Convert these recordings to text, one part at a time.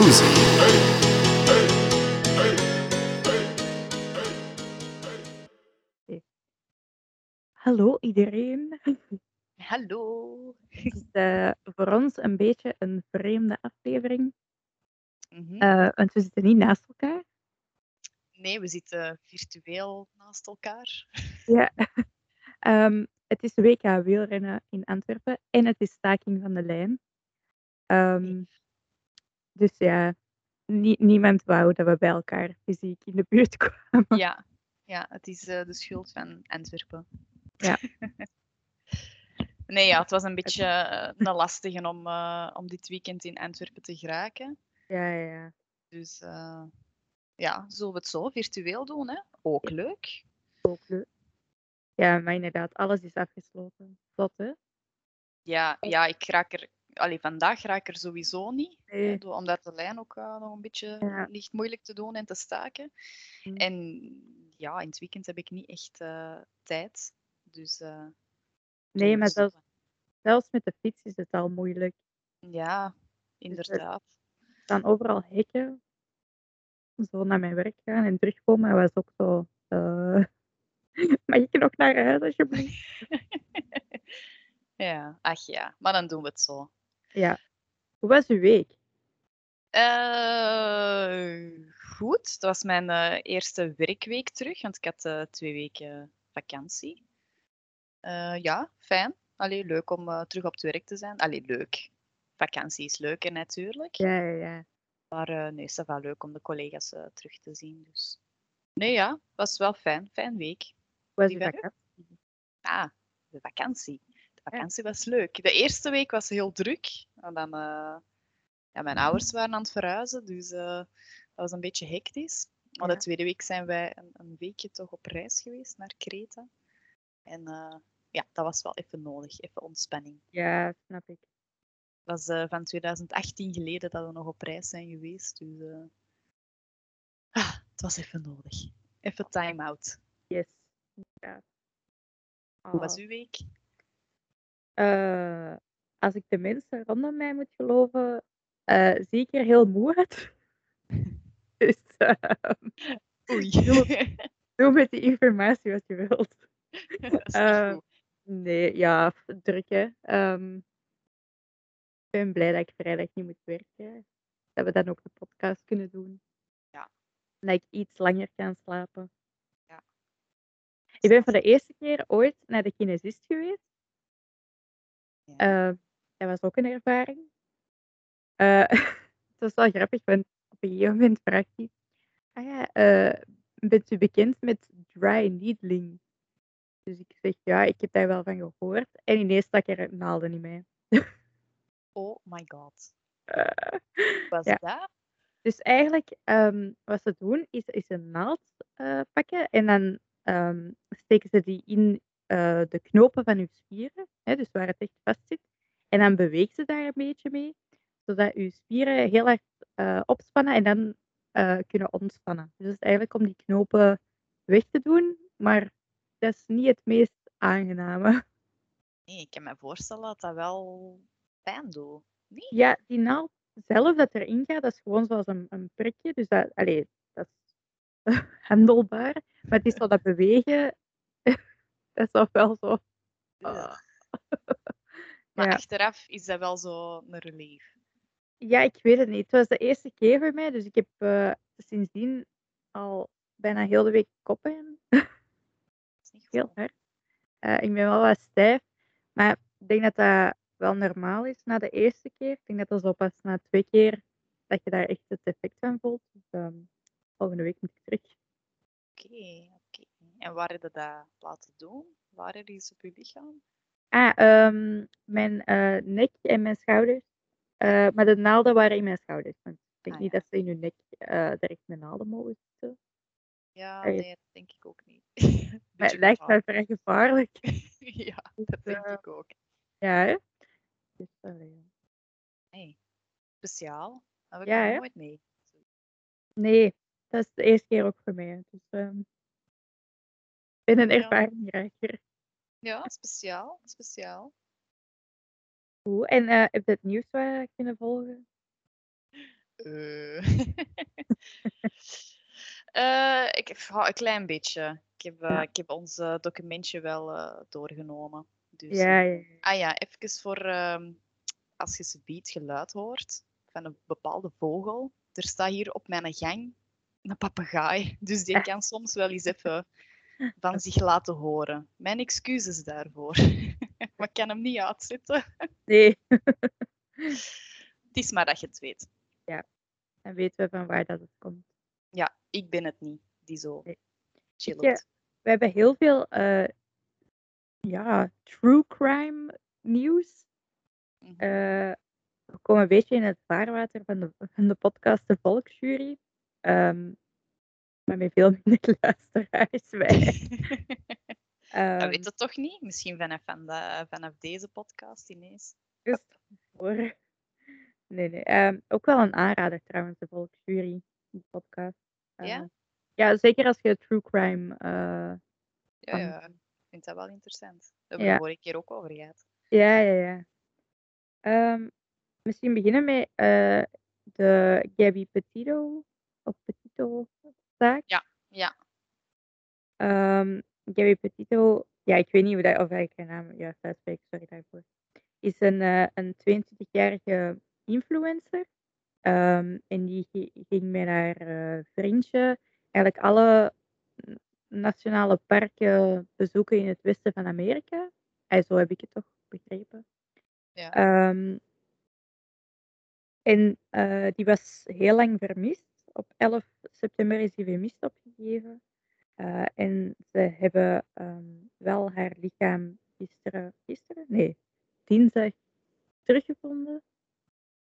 Cozy. Hallo iedereen. Hallo. Het is eh, voor ons een beetje een vreemde aflevering, Mhm. eh, want we zitten niet naast elkaar. Nee, we zitten virtueel naast elkaar. Ja. Ehm, het is WK wielrennen in Antwerpen en het is staking van de lijn. Ehm, dus ja, nie- niemand wou dat we bij elkaar fysiek in de buurt kwamen. Ja, ja het is eh, de schuld van Antwerpen. Ja. nee, ja, het was een beetje eh, een lastige om, eh, om dit weekend in Antwerpen te geraken. Ja, ja, ja. Dus ja, zullen we het zo virtueel doen, hè? Ook leuk. Ook leuk. Ja, maar inderdaad, alles is afgesloten. Zot, hè? Ja, ja ik raak er... Allee, vandaag raak ik er sowieso niet. Nee. door- omdat de lijn ook eh, nog een beetje Ja. ligt moeilijk te doen en te staken. Mm. En ja, in het weekend heb ik niet echt eh, tijd. Dus eh, Nee, we maar zelfs, zelfs met de fiets is het al moeilijk. Ja, inderdaad. Er staan overal hekken. Zo naar mijn werk gaan en terugkomen was ook zo. eh mag ik nog naar huis alsjeblieft? ja, ach ja, maar dan doen we het zo. Ja. Hoe was uw week? Eh, goed, dat was mijn eh, eerste werkweek terug, want ik had eh, twee weken vakantie. Ja, fijn. Allee, leuk om terug op het werk te zijn. Allee, leuk. Vakantie is leuker natuurlijk. Ja, ja, ja. Maar nee, het is wel leuk om de collega's terug te zien. Dus. Nee, ja, het was wel fijn. Fijn week. Hoe was u? vakantie? Ah, de vakantie. Vakantie was leuk. De eerste week was heel druk. En dan, eh, ja, mijn ouders waren aan het verhuizen, dus eh, dat was een beetje hectisch. Maar Ja. de tweede week zijn wij een, een weekje toch op reis geweest naar Kreta. En eh, ja, dat was wel even nodig, even ontspanning. Ja, snap ik. Dat was van 2018 geleden dat we nog op reis zijn geweest. Dus ah, het was even nodig. Even time-out. Yes. Ja. Hoe was Oh. uw week? Eh, als ik de mensen rondom mij moet geloven, eh, zie ik er heel moe uit. dus ehm, Oei. doe met die informatie wat je wilt. dat is niet Eh, goed. Nee, ja, f- druk hè. Ehm, ik ben blij dat ik vrijdag niet moet werken. Dat we dan ook de podcast kunnen doen. Ja. En dat ik iets langer kan slapen. Ja. Ik ben voor de eerste keer ooit naar de kinesist geweest. Ja. Eh, dat was ook een ervaring. Eh, het was wel grappig, want op een gegeven moment vraagt hij... Ah ja, eh, bent u bekend met dry needling? Dus ik zeg, ja, ik heb daar wel van gehoord. En ineens stak er naalden in mij. Oh my god. Was Ja. dat? dus eigenlijk, ehm, wat ze doen, is, is een naald pakken. En dan ehm, steken ze die in eh, de knopen van uw spieren. Hè, dus waar het echt vast zit. En dan bewegen ze daar een beetje mee. Zodat uw spieren heel erg eh, opspannen en dan eh, kunnen ontspannen. Dus het is eigenlijk om die knopen weg te doen. Maar dat is niet het meest aangename. Nee, ik kan me voorstellen dat dat wel pijn doet. Nee? Ja, die naald zelf dat erin gaat, dat is gewoon zoals een, een prikje. Dus dat, allee, dat is handelbaar. Maar het is zo dat bewegen, is toch wel zo. ah. Maar Ja. achteraf is dat wel zo een relief. Ja, ik weet het niet. Het was de eerste keer voor mij, dus ik heb eh, sindsdien al bijna heel de week koppen. Dat is niet Heel hard. Eh, ik ben wel wat stijf, maar ik denk dat dat wel normaal is na de eerste keer. Ik denk dat dat zo pas na twee keer dat je daar echt het effect van voelt. Dus ehm, volgende week moet ik terug. Oké, oké. En waar heb je dat laten doen? Waar is iets op je lichaam? Ah, ehm, mijn eh, nek en mijn schouders. Eh, maar de naalden waren in mijn schouders. Want ik denk Ah, niet ja. dat ze in hun nek eh direct met naalden mogen zitten. Ja, Hey. nee, dat denk ik ook niet. Maar het lijkt mij vrij gevaarlijk. ja, dat denk ik ook. Ja, hè? Dus. Hey, speciaal. Dat heb ik Ja, nooit mee. Nee, dat is de eerste keer ook voor mij. Dus ehm, ben een Ja. ervaringrijker. Ja, speciaal, speciaal. Goed. En eh, heb je het nieuws wel kunnen volgen? Eh. Eh, ik, ja, een klein beetje. Ik heb, eh, Ja. ik heb ons eh, documentje wel eh, doorgenomen. Dus, Ja, eh, ja. Ah ja, even voor ehm, als je subiet geluid hoort van een bepaalde vogel. Er staat hier op mijn gang een papegaai. Dus die kan soms wel eens even van zich laten horen. Mijn excuses daarvoor. maar ik kan hem niet uitzetten. Nee, Het is maar dat je het weet. dan weten we van waar dat het komt. Ja, ik ben het niet die zo Nee. chillt. Ja. We hebben heel veel eh, ja, true crime nieuws. Eh, we komen een beetje in het vaarwater van de, van de podcast De Volksjury. Ehm, maar met veel minder luisteraars. Wij. Dat Ehm, weet het toch niet? Misschien vanaf, van de- vanaf deze podcast ineens. dus voor... Nee, nee. ehm, ook wel een aanrader trouwens, De Volksjury. Die podcast. Ja? Eh, ja, zeker als je true crime... eh, Ja, ja, ik vind dat wel interessant. Daar hebben we Ja. de vorige keer ook over gehad. Ja, ja, ja. Ehm, misschien beginnen met eh, de Gabby Petito of Petito zaak. Ja, Ehm, Gabby Petito, ja, ik weet niet hoe dat, of ik haar naam juist uitspreek, sorry daarvoor. Is een, eh, een 22-jarige influencer. Ehm, en die gi- ging met haar eh, vriendje eigenlijk alle nationale parken bezoeken in het westen van Amerika. En zo heb ik het toch begrepen. ja. Ehm, en eh, die was heel lang vermist. Op 11 september is die vermist opgegeven. Eh, en ze hebben ehm, wel haar lichaam gisteren, gisteren? Nee, dinsdag teruggevonden.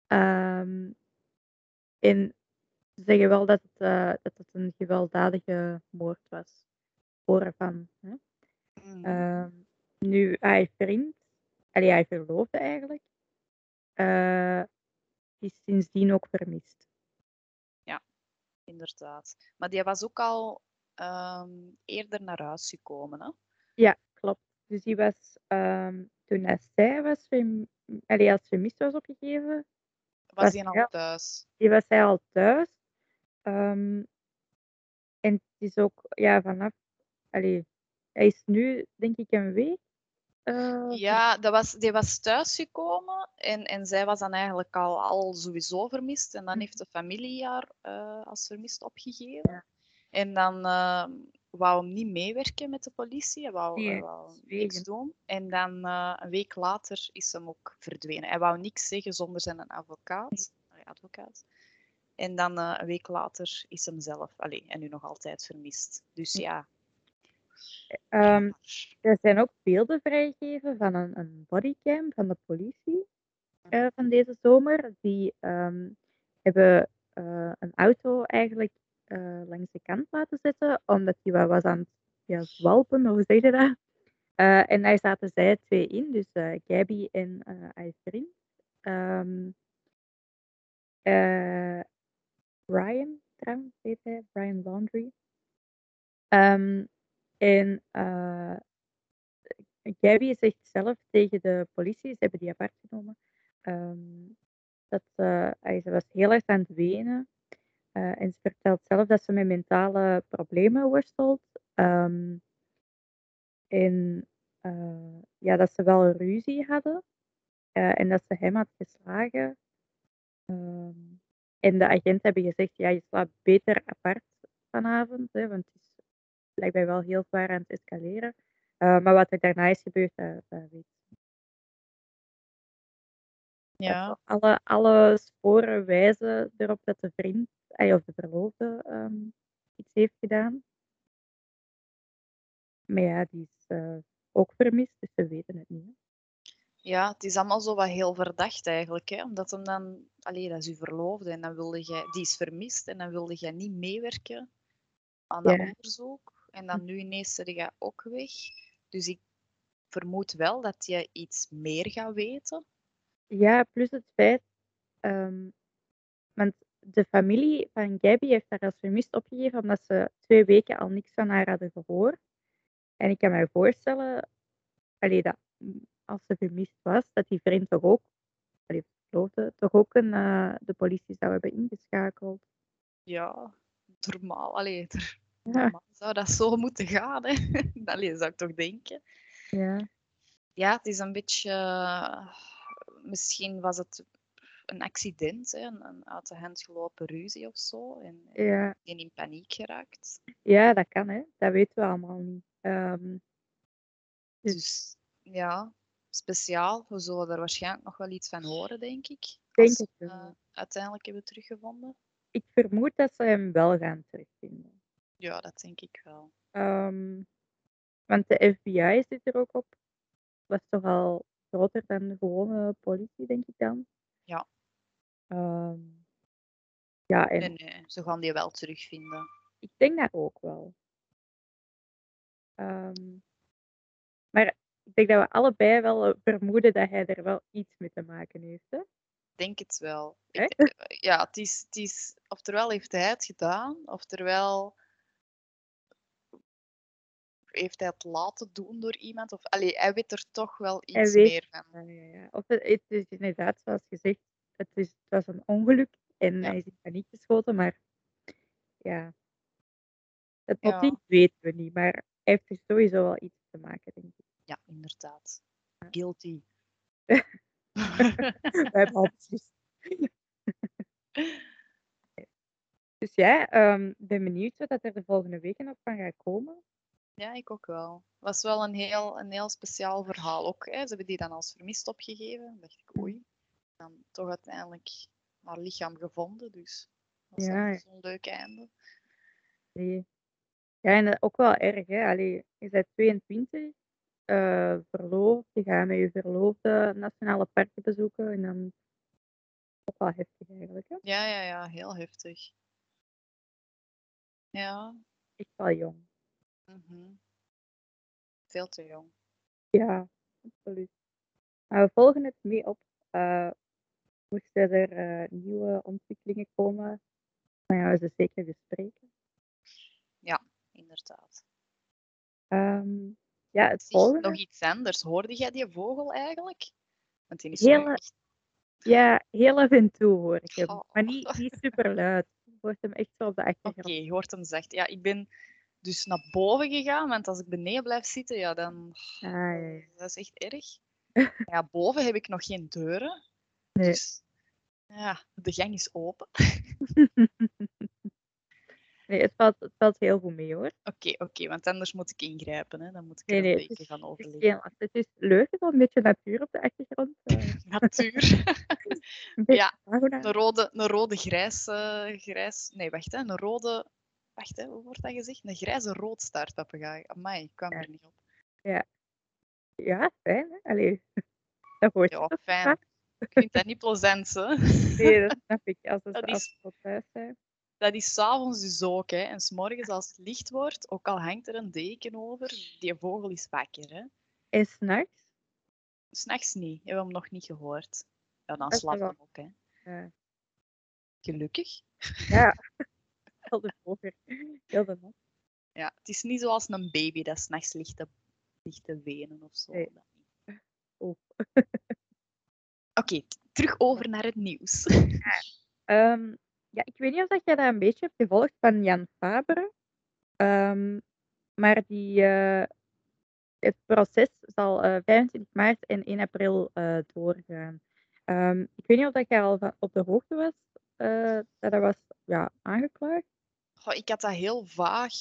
Ehm, en ze zeggen wel dat het, eh, dat het een gewelddadige moord was. Voorvan. Hè? Mhm. Ehm, nu, hij vriend, allee, hij verloofde eigenlijk, eh, is sindsdien ook vermist. Inderdaad. Maar die was ook al ehm, eerder naar huis gekomen. Hè? Ja, klopt. Dus die was, ehm, toen hij zij was, allee, als vermist was opgegeven, Was Was die hij al al- thuis? die was hij al thuis. Ehm, en het is ook, ja, vanaf, allee, hij is nu, denk ik, een week. Eh, Ja, dat was, die was thuisgekomen en, en zij was dan eigenlijk al, al sowieso vermist. En dan Mhm. heeft de familie haar eh, als vermist opgegeven. Ja. En dan eh, wou hem niet meewerken met de politie. Hij wou, wou niks doen. En dan eh, een week later is hem ook verdwenen. Hij wou niks zeggen zonder zijn advocaat. Advocaat. En dan een week later is hem zelf, allee, en nu nog altijd vermist. Dus ja. Ehm, er zijn ook beelden vrijgegeven van een, een bodycam van de politie eh, van deze zomer. Die ehm, hebben eh, een auto eigenlijk eh, langs de kant laten zetten, omdat hij wat was aan het ja, zwalpen, hoe zeg je dat? En daar zaten zij twee in, dus Gabby en haar vriend. Ehm, Brian, trouwens, heet hij, Brian Laundry. Ehm, en Gabby zegt zelf tegen de politie, ze hebben die apart genomen, ehm, dat eh, ay, ze was heel erg aan het wenen. Eh, en ze vertelt zelf dat ze met mentale problemen worstelt. Ehm, en ja, dat ze wel ruzie hadden. en dat ze hem had geslagen. Ehm, en de agenten hebben gezegd, ja, je slaapt beter apart vanavond. Hè, want het is blijkbaar wel heel zwaar aan het escaleren. Eh, maar wat er daarna is gebeurd, dat, dat weet ik. Ja, Alle, alle sporen wijzen erop dat de vriend, of de verloofde, ehm, iets heeft gedaan. Maar ja, die is eh, ook vermist, dus we weten het niet. hè. ja, het is allemaal zo wat heel verdacht eigenlijk. Hè? Omdat hem dan, allee, dat is uw verloofde en dan wilde jij, die is vermist en dan wilde jij niet meewerken aan dat Ja. onderzoek. En dan nu ineens zit je ook weg. Dus ik vermoed wel dat je iets meer gaat weten. Ja, plus het feit, ehm, want de familie van Gabby heeft haar als vermist opgegeven omdat ze twee weken al niks van haar hadden gehoord. En ik kan me voorstellen, allee, dat als ze vermist was, dat die vriend toch ook, allee, ex-verloofde toch ook een, eh, de politie zou hebben ingeschakeld. Ja, normaal. Allee, er- Ja, zou dat zo moeten gaan, hè. Allee, zou ik toch denken. ja, Ja, het is een beetje... eh, misschien was het een accident, hè, een, een uit de hand gelopen ruzie of zo. En, ja. en in paniek geraakt. ja, dat kan, hè. Dat weten we allemaal niet. Ehm, Dus- Dus ja, speciaal. We zullen er waarschijnlijk nog wel iets van horen, denk ik. Denk Als we wel. eh, uiteindelijk hebben teruggevonden. ik vermoed dat ze hem wel gaan terugvinden. Ja, dat denk ik wel. Ehm, want de FBI zit er ook op. Dat is toch al groter dan de gewone politie, denk ik dan. Ja. Ehm, ja, en Nee, nee, ze gaan die wel terugvinden. ik denk dat ook wel. Ehm, maar ik denk dat we allebei wel eh, vermoeden dat hij er wel iets mee te maken heeft. Hè? Ik denk het wel. Ik, eh, ja, het is, het is, oftewel heeft hij het gedaan, oftewel heeft hij het laten doen door iemand. Of, allee, hij weet er toch wel iets weet- meer van. Ja, ja, ja. Of het, het is inderdaad, zoals gezegd, het, is, het was een ongeluk en Ja. hij is in paniek geschoten, maar ja, het motief weten we niet, maar hij heeft er sowieso wel iets te maken, denk ik. Ja, inderdaad. Guilty. We hebben al. Dus ja, ehm, ik ben benieuwd wat dat er de volgende weken nog van gaat komen. Ja, ik ook wel. Het was wel een heel, een heel speciaal verhaal ook. Hè. Ze hebben die dan als vermist opgegeven. Dan dacht ik, oei. Dan toch uiteindelijk haar lichaam gevonden. Dus dat was Ja, ja. zo'n leuk einde. Nee. Ja, en dat ook wel erg, hè. Allee, je bent 22, eh, verloofd, je gaat met je verloofde nationale parken bezoeken en dan ook wel heftig eigenlijk, hè. Ja, ja, ja. Heel heftig. Ja. Echt wel jong. Mhm. Veel te jong. Ja, absoluut. Maar we volgen het mee op. Eh, moesten er eh, nieuwe ontwikkelingen komen, dan gaan we ze zeker bespreken. Inderdaad. Ehm, ja, het volgende. nog iets anders. Hoorde jij die vogel eigenlijk? Want die is echt... Ja, heel af en toe hoor ik hem. Oh. Maar niet, niet super luid. Je hoort hem echt zo op de Oké, achtergrond. je hoort hem zacht. Ja, ik ben dus naar boven gegaan, want als ik beneden blijf zitten, ja, dan... Ah, ja, ja. Dat is echt erg. Ja, boven heb ik nog geen deuren. Nee. Dus ja, de gang is open. Nee, het valt, het valt heel goed mee hoor. Oké, oké, want anders moet ik ingrijpen. Hè. Dan moet ik Nee, er een beetje is, gaan last. Het is leuk, het is wel een beetje natuur op de achtergrond. eh, Natuur. Ja. Een rode, een rode grijs, eh, grijs... Nee, wacht, hè. Een rode... Wacht, hè. Hoe wordt dat gezegd? Een grijze roodstaartpapegaai. Amai, ik kwam Ja. er niet op. Ja, fijn hè. Allee, dat hoort Ja, fijn. Ik vind dat niet plezant, hè. Nee, dat snap ik. Als het, Dat is- thuis zijn. Dat is s'avonds dus ook, hè. En s'morgens als het licht wordt, ook al hangt er een deken over, die vogel is wakker, hè. En s'nachts? S'nachts niet, hebben we hem nog niet gehoord. Ja, dan slaapt hij ook, hè. Ja, Gelukkig. ja. heel de. Heel de nacht. Ja, het is niet zoals een baby dat s'nachts ligt te, ligt te wenen of zo. Nee. Oh. Oké, terug over naar het nieuws. Ehm, ja, ik weet niet of dat jij dat een beetje hebt gevolgd van Jan Faber. Ehm, maar die, eh, het proces zal eh, 25 maart en 1 april eh, doorgaan. Ehm, ik weet niet of dat jij al van, op de hoogte was eh, dat dat was ja, aangeklaagd. Goh, ik had dat heel vaag.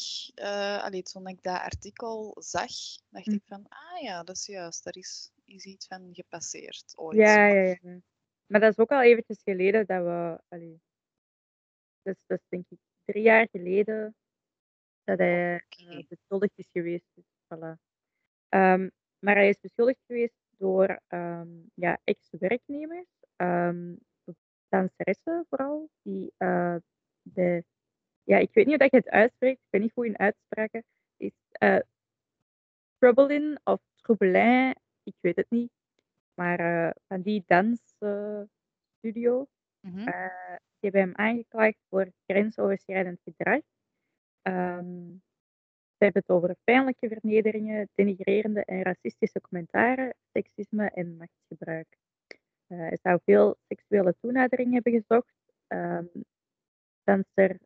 allee, toen ik dat artikel zag, dacht Hm. ik van, ah ja, dat is juist, daar is, is iets van gepasseerd ooit. Ja, ja, ja. Maar dat is ook al eventjes geleden dat we... Allee, dus dat is denk ik drie jaar geleden dat hij eh, beschuldigd is geweest. Dus, voilà. Ehm, maar hij is beschuldigd geweest door ehm, ja, ex-werknemers, ehm danseressen vooral, die eh, de... Ja, ik weet niet hoe dat je het uitspreekt, ik ben niet goed in uitspraken. Is eh Troublin of Troubelin, ik weet het niet. Maar eh, van die dansstudio, Mhm. eh, die hebben hem aangeklaagd voor grensoverschrijdend gedrag. Ehm, ze hebben het over pijnlijke vernederingen, denigrerende en racistische commentaren, seksisme en machtsgebruik. Eh, hij zou veel seksuele toenadering hebben gezocht. Um, danser,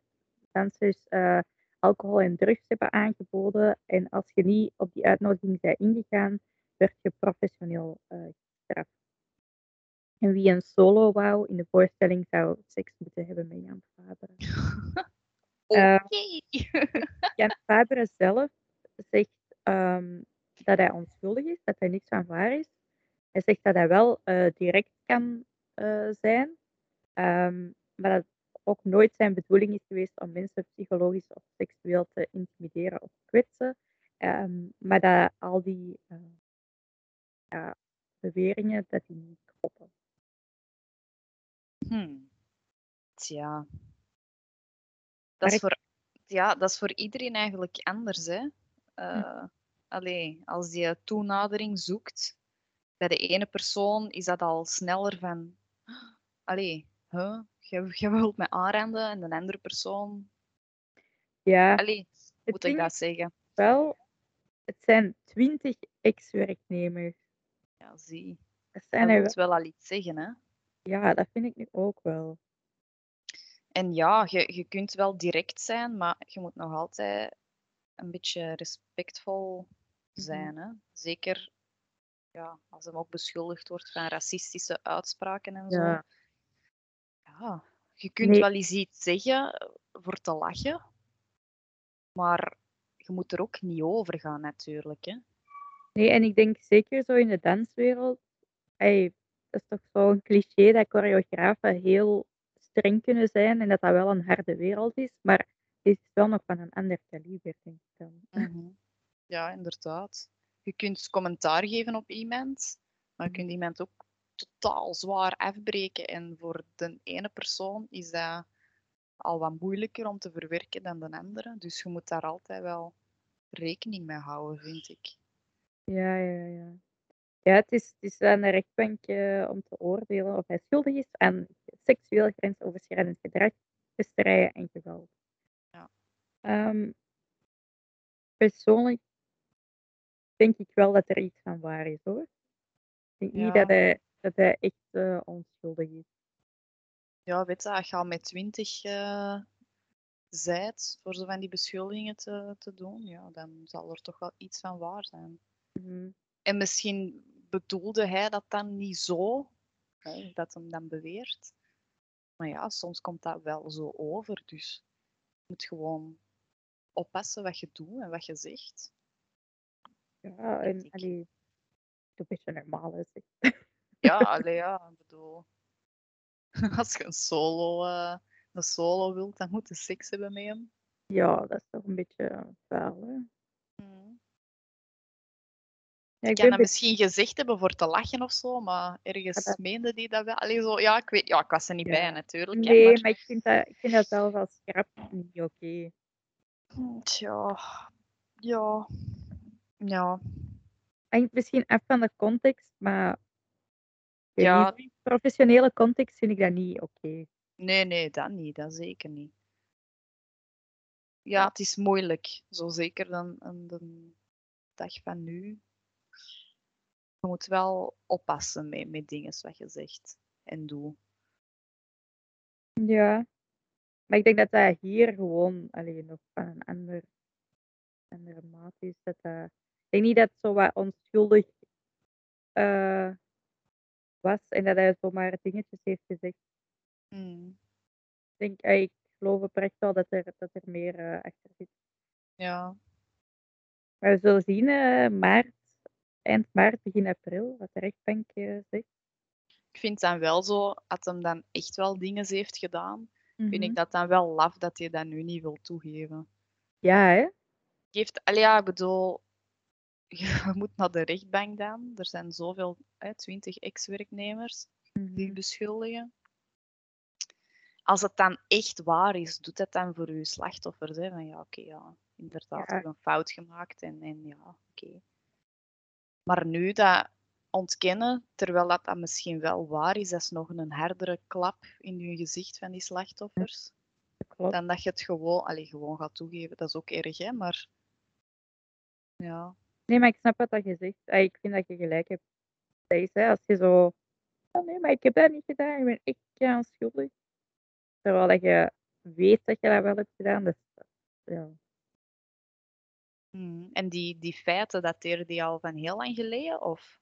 dansers uh, alcohol en drugs hebben aangeboden. En als je niet op die uitnodiging bent ingegaan, werd je professioneel uh, gestraft. En wie een solo wou in de voorstelling zou seks moeten hebben met Jan Fabre. Oké. Okay. Jan Fabre zelf zegt um, dat hij onschuldig is, dat hij niks van waar is. Hij zegt dat hij wel uh, direct kan zijn, um, maar dat ook nooit zijn bedoeling is geweest om mensen psychologisch of seksueel te intimideren of kwetsen. Um, maar dat al die uh, ja, beweringen dat die niet kloppen. Hmm. Tja. Dat is, voor, ja, dat is voor iedereen eigenlijk anders. Hè? Uh, hm. allee, als je toenadering zoekt, bij de ene persoon is dat al sneller van... Allee, huh? Je, wilt mij aanrenden en de andere persoon... Ja. Allee, moet ik dat zeggen? Wel, het zijn twintig ex-werknemers. Ja, zie. Dat, zijn dat wil wel al iets zeggen, hè? Ja, dat vind ik nu ook wel. En ja, je, je kunt wel direct zijn, maar je moet nog altijd een beetje respectvol mhm. zijn. Hè? Zeker ja, als hem ook beschuldigd wordt van racistische uitspraken en zo. Ja. Ja je kunt wel eens iets zeggen voor te lachen, maar je moet er ook niet over gaan natuurlijk. Hè? Nee, en ik denk zeker zo in de danswereld, hey, dat is toch zo'n cliché dat choreografen heel streng kunnen zijn en dat dat wel een harde wereld is, maar het is wel nog van een ander kaliber, denk ik dan. Mhm. Ja, inderdaad. Je kunt commentaar geven op iemand, maar je kunt iemand ook totaal zwaar afbreken. En voor de ene persoon is dat al wat moeilijker om te verwerken dan de andere. Dus je moet daar altijd wel rekening mee houden, vind ik. Ja, ja, ja. Ja, het is, het is aan de rechtbank uh, om te oordelen of hij schuldig is aan seksueel grensoverschrijdend gedrag, pesterijen en geweld. Ja. Um, persoonlijk denk ik wel dat er iets van waar is hoor. Ik denk ja. niet dat hij, dat hij echt uh, onschuldig is. Ja, weet je, als je al met twintig uh, zijt voor zo van die beschuldigingen te, te doen, ja, dan zal er toch wel iets van waar zijn. Mm -hmm. En misschien bedoelde hij dat dan niet zo, hè, dat hem dan beweert. Maar ja, soms komt dat wel zo over. Dus je moet gewoon oppassen wat je doet en wat je zegt. Ja, en allee, een beetje normaal is. Ja, allee, ja, ik bedoel. Als je een solo, uh, een solo wilt, dan moet je seks hebben met hem. Ja, dat is toch een beetje vuil, hè? Mm. Ja, ik kan dat misschien gezegd hebben voor te lachen of zo, maar ergens dat... meende die dat wel. Allee, zo, ja, ik weet, ja, ik was er niet ja. bij natuurlijk. Nee, hè, maar... maar, ik, vind dat, ik vind dat zelf als grap niet oké. Okay. Tja, ja. Ja. Hangt misschien af van de context, maar ja. in professionele context vind ik dat niet oké. Okay. Nee, nee, dat niet. Dat zeker niet. Ja, het is moeilijk. Zo zeker dan aan de dag van nu je moet wel oppassen met, met dingen wat je zegt en doet. Ja, maar ik denk dat dat hier gewoon alleen nog van een ander, andere maat is. Dat dat, ik denk niet dat het zo wat onschuldig uh, was en dat hij zomaar dingetjes heeft gezegd. Mm. Ik denk, uh, ik geloof oprecht wel dat er, dat er meer uh, achter zit. Ja. Maar we zullen zien, maart eind maart, begin april, wat de rechtbank uh, zegt. Ik vind dan wel zo, als hem dan echt wel dingen heeft gedaan, mm -hmm. vind ik Mhm. dat dan wel laf dat hij dat nu niet wil toegeven. Ja, hè? Geeft, allee, ja, ik bedoel, je moet naar de rechtbank dan. Er zijn zoveel, hè, 20 ex-werknemers die Mhm. beschuldigen. Als het dan echt waar is, doet het dan voor uw slachtoffers. Hè? Van ja, oké, ja, inderdaad, Ja. hebben een fout gemaakt en, en ja, oké. Maar nu dat ontkennen, terwijl dat, dat misschien wel waar is, dat is nog een hardere klap in je gezicht van die slachtoffers. Klopt. Dan dat je het gewoon, allee, gewoon gaat toegeven. Dat is ook erg, hè? Maar ja. Nee, maar ik snap wat dat je zegt. Ah, ik vind dat je gelijk hebt. Dat is, hè, als je zo "Oh nee, maar ik heb dat niet gedaan. Ik ben echt kei schuldig." Terwijl dat je weet dat je dat wel hebt gedaan, dus ja. Mhm, en die die feiten, dateren die al van heel lang geleden of?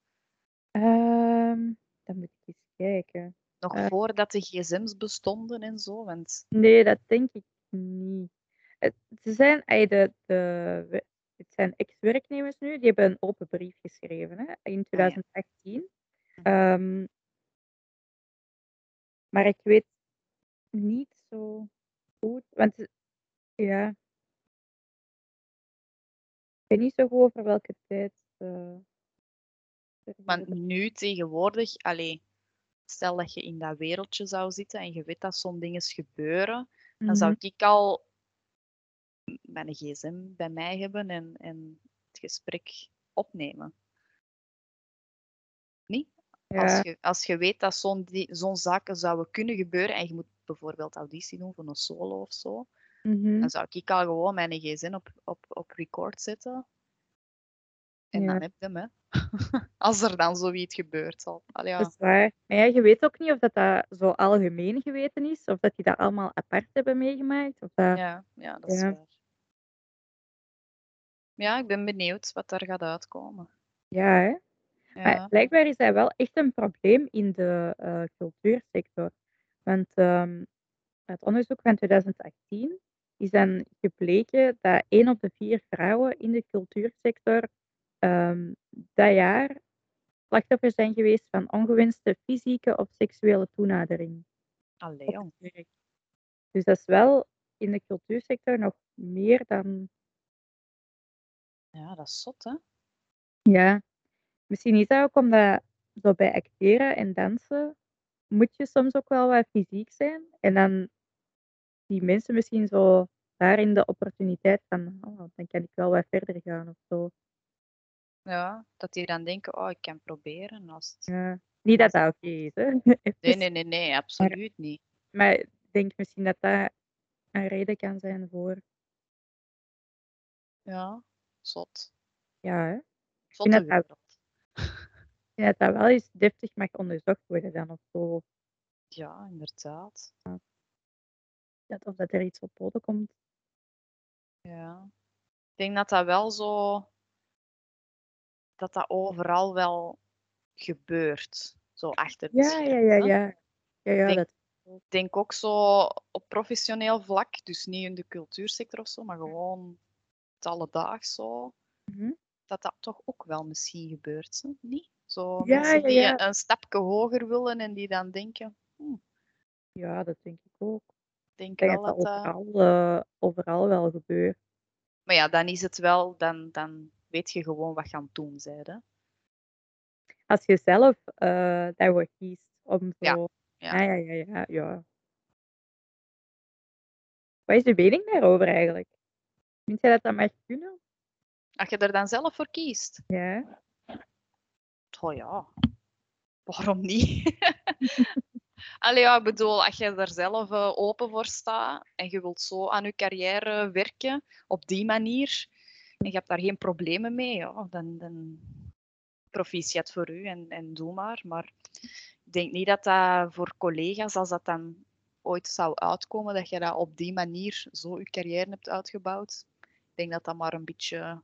Ehm, dan moet ik eens kijken. Nog Eh voordat de gsm's bestonden en zo? Want Nee, dat denk ik niet. Het ze zijn de de het zijn ex-werknemers nu, die hebben een open brief geschreven, hè, in Ah ja. 2018. Mhm. Ehm maar ik weet niet zo goed, want, ja. Ik weet niet zo goed over welke tijd, Maar periode. nu tegenwoordig, allee, stel dat je in dat wereldje zou zitten en je weet dat zo'n dinges gebeuren, dan zou Mhm. ik al mijn gsm bij mij hebben en en het gesprek opnemen. Niet? Als je als je weet dat zo'n zo'n zaken zouden kunnen gebeuren en je moet bijvoorbeeld auditie doen voor een solo of zo, Mhm. dan zou ik al gewoon mijn gsm op op op record zetten en dan heb je hem, hè. Als er dan zoiets gebeurt al. Allee, Dat is waar. Maar ja, je weet ook niet of dat dat zo algemeen geweten is, of dat die dat allemaal apart hebben meegemaakt, of dat Ja, ja, dat is waar. Ja, ik ben benieuwd wat daar gaat uitkomen. Ja, hè. Maar blijkbaar is dat wel echt een probleem in de, eh, cultuursector. Want, ehm, uit onderzoek van 2018 is dan gebleken dat 1 op de 4 vrouwen in de cultuursector, ehm, dat jaar slachtoffer zijn geweest van ongewenste fysieke of seksuele toenadering Allee, jong. Dus dat is wel in de cultuursector nog meer dan Ja, dat is zot, hè. Ja. Misschien is dat ook omdat zo bij acteren en dansen moet je soms ook wel wat fysiek zijn en dan zien mensen misschien zo daarin de opportuniteit van: "Oh, dan kan ik wel wat verder gaan," of zo. Ja, dat die dan denken: "Oh, ik kan proberen als het" Ja. Niet dat dat oké is, hè, Nee, nee, nee, nee, Maar absoluut niet. maar ik denk misschien dat dat een reden kan zijn voor Ja, zot. Ja, hè. Ik dat dat wereld. ik vind dat dat wel eens deftig mag onderzocht worden dan of zo. Ja, inderdaad. Ja. Dat of dat er iets op poten komt. Ja. Ik denk dat dat wel zo dat dat overal wel gebeurt, zo achter de Ja, ja, ja, ja. Ja, ja, Denk dat denk ook zo op professioneel vlak, dus niet in de cultuursector of zo, maar gewoon het alledaags zo, Mhm. dat dat toch ook wel misschien gebeurt, hè, niet? Zo Ja, mensen die ja. een een stapje hoger willen en die dan denken: "Hm" Ja, dat denk ik ook. Denk Ik denk wel dat dat dat overal, eh, overal wel gebeurt. Maar ja, dan is het wel dan dan weet je gewoon wat je aan het doen zijt, hè. Als je zelf, eh, daarvoor kiest om zo ja. ah, ja, ja, ja, ja. Wat is uw mening daarover eigenlijk? Vind jij dat dat mag kunnen? Als je er dan zelf voor kiest? Ja. Oh ja, waarom niet? Allee, ja, ik bedoel, als je er zelf, eh, open voor staat en je wilt zo aan je carrière werken op die manier en je hebt daar geen problemen mee, ja, dan dan proficiat voor u en en doe maar. Maar ik denk niet dat dat voor collega's, als dat dan ooit zou uitkomen, dat je dat op die manier zo je carrière hebt uitgebouwd. Ik denk dat dat maar een beetje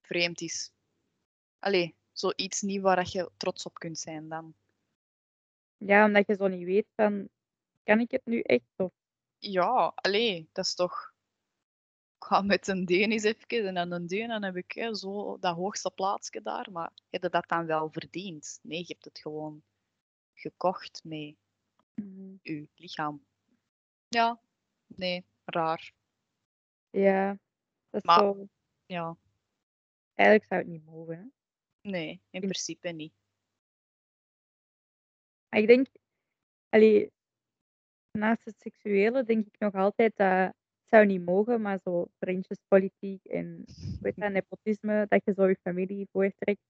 vreemd is. Allee, zoiets niet waar dat je trots op kunt zijn dan. Ja, omdat je zo niet weet van, kan ik het nu echt of Ja, allee, dat is toch ik ga met een deun eens even en dan een deun, dan heb ik, hè, zo dat hoogste plaatsje daar, maar heb je dat dan wel verdiend? Nee, je hebt het gewoon gekocht met Mhm. uw lichaam. Ja, nee, raar. Ja, dat Maar zo ja, eigenlijk zou het niet mogen, hè. nee, in principe niet. Maar ik denk allee naast het seksuele denk ik nog altijd dat het zou niet mogen, maar zo vriendjespolitiek en heet dat, nepotisme, dat je zo je familie voortrekt.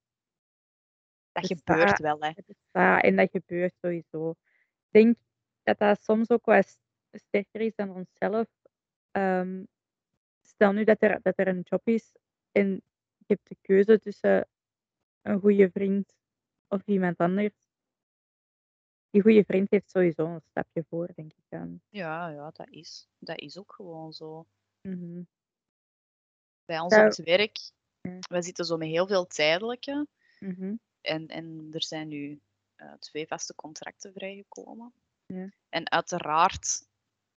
Dat Bestaat gebeurt wel, hè. bestaat en dat gebeurt sowieso. Ik denk dat dat soms ook wel sterker is dan onszelf. Ehm, stel nu dat er dat er een job is en je hebt de keuze tussen een goeie vriend of iemand anders. die goede vriend heeft sowieso een stapje voor, denk ik dan. Ja, ja, dat is. Dat is ook gewoon zo. Mhm. Bij ons op het werk, wij zitten zo met heel veel tijdelijke. Mhm. En, en er zijn nu eh, twee vaste contracten vrijgekomen. Ja. En uiteraard,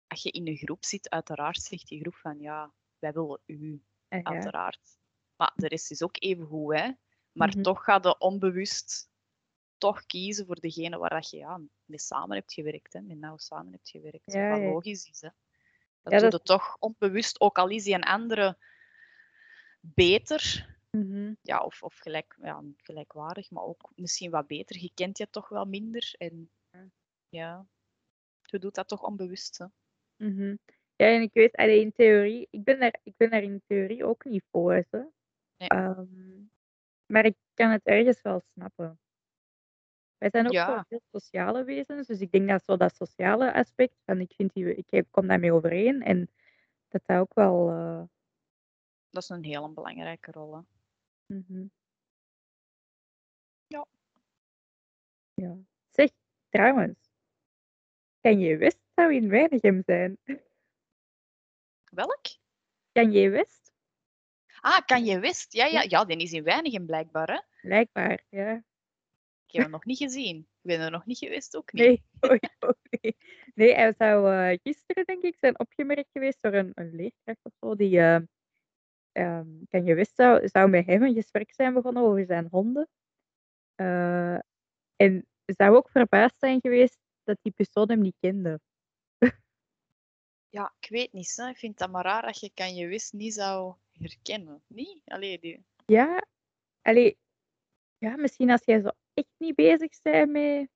als je in een groep zit, uiteraard zegt die groep van ja, wij willen u, uiteraard. Maar de rest is ook even goed, hè. Maar Mhm. toch ga je onbewust toch kiezen voor degene waar dat je ja, mee samen hebt gewerkt, hè. Met nauw samen hebt gewerkt. Ja, wat ja. logisch is, hè. Dat Ja, doe dat- je toch onbewust, ook al is die een andere beter, Mhm. ja, of, of gelijk, ja, gelijkwaardig, maar ook misschien wat beter. Je kent je toch wel minder. En Ja. ja, je doet dat toch onbewust. Hè. Mhm. Ja, en ik weet, allee, in theorie, ik ben daar, ik ben daar in theorie ook niet voor. Hè. Nee. Ehm, maar ik kan het ergens wel snappen. Wij zijn ook Ja. heel sociale wezens, dus ik denk dat zo dat sociale aspect, van ik, vind die, ik kom daarmee overeen en dat dat ook wel. eh, Dat is een heel belangrijke rol. Hè. mhm. Ja. Ja. Zeg, trouwens, kan je West zou in Weinigem zijn? Welk? Kan je West? Ah, kan je West? Ja, ja, Ja. die is in Weinigem blijkbaar. Hè. Blijkbaar, ja. Ik heb hem nog niet gezien. Ik ben er nog niet geweest, ook niet. Nee. Nee, hij zou eh, gisteren, denk ik, zijn opgemerkt geweest door een, een leerkracht of zo. Die, eh, ehm, kan je wist, zou, zou met hem een gesprek zijn begonnen over zijn honden. Eh, en zou ook verbaasd zijn geweest dat die persoon hem niet kende. Ja, ik weet niet. Hè. Ik vind dat maar raar dat je kan je West niet zou herkennen. Niet? Allee, die... Ja, allee, ja, misschien als jij zo echt niet bezig bent met...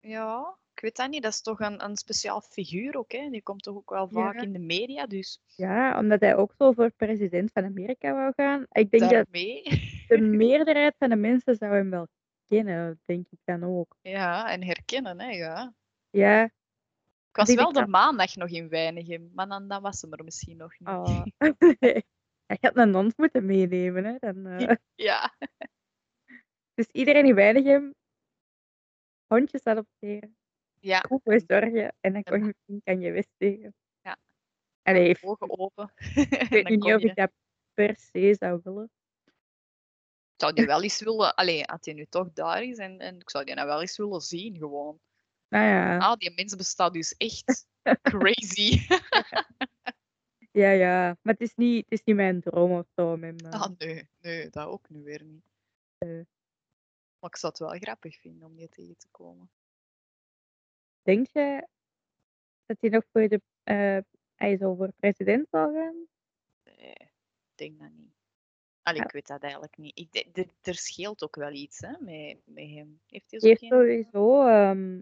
Ja, ik weet dat niet. Dat is toch een, een speciaal figuur ook. Hè. Die komt toch ook wel vaak Ja. in de media. Dus Ja, omdat hij ook zo voor president van Amerika wou gaan. Ik denk dat de meerderheid van de mensen zou hem wel kennen, denk ik dan ook. Ja, en herkennen, hè, ja. Ja, Ik was wel de maandag nog in Weinigem, maar dan, dan was ze er misschien nog niet. oh. Hij had een hond moeten meenemen, hè. Dan, eh. Ja, Dus iedereen in Weinigem hondjes adopteren, ja. goed voor zorgen en dan kon je misschien kan je West tegen. Ja. Allee, heeft- ogen open. ik weet niet of ik dat per se zou willen. Ik zou die wel eens willen, allee, had hij nu toch daar is, en, en ik zou die nou wel eens willen zien, gewoon. Nou ja, Ah, die mens bestaat dus echt crazy. ja, ja. Maar het is niet, het is niet mijn droom of zo. hem, eh, Ah, nee, nee, dat ook nu weer niet. Nee. Maar ik zou het wel grappig vinden om die tegen te komen. Denk je dat hij nog voor de eh, hij zo voor president zal gaan? Nee, ik denk dat niet. Allee, Ja. ik weet dat eigenlijk niet. Ik, er, scheelt ook wel iets hè, met, met hem. Heeft hij zo heeft geen... sowieso ehm,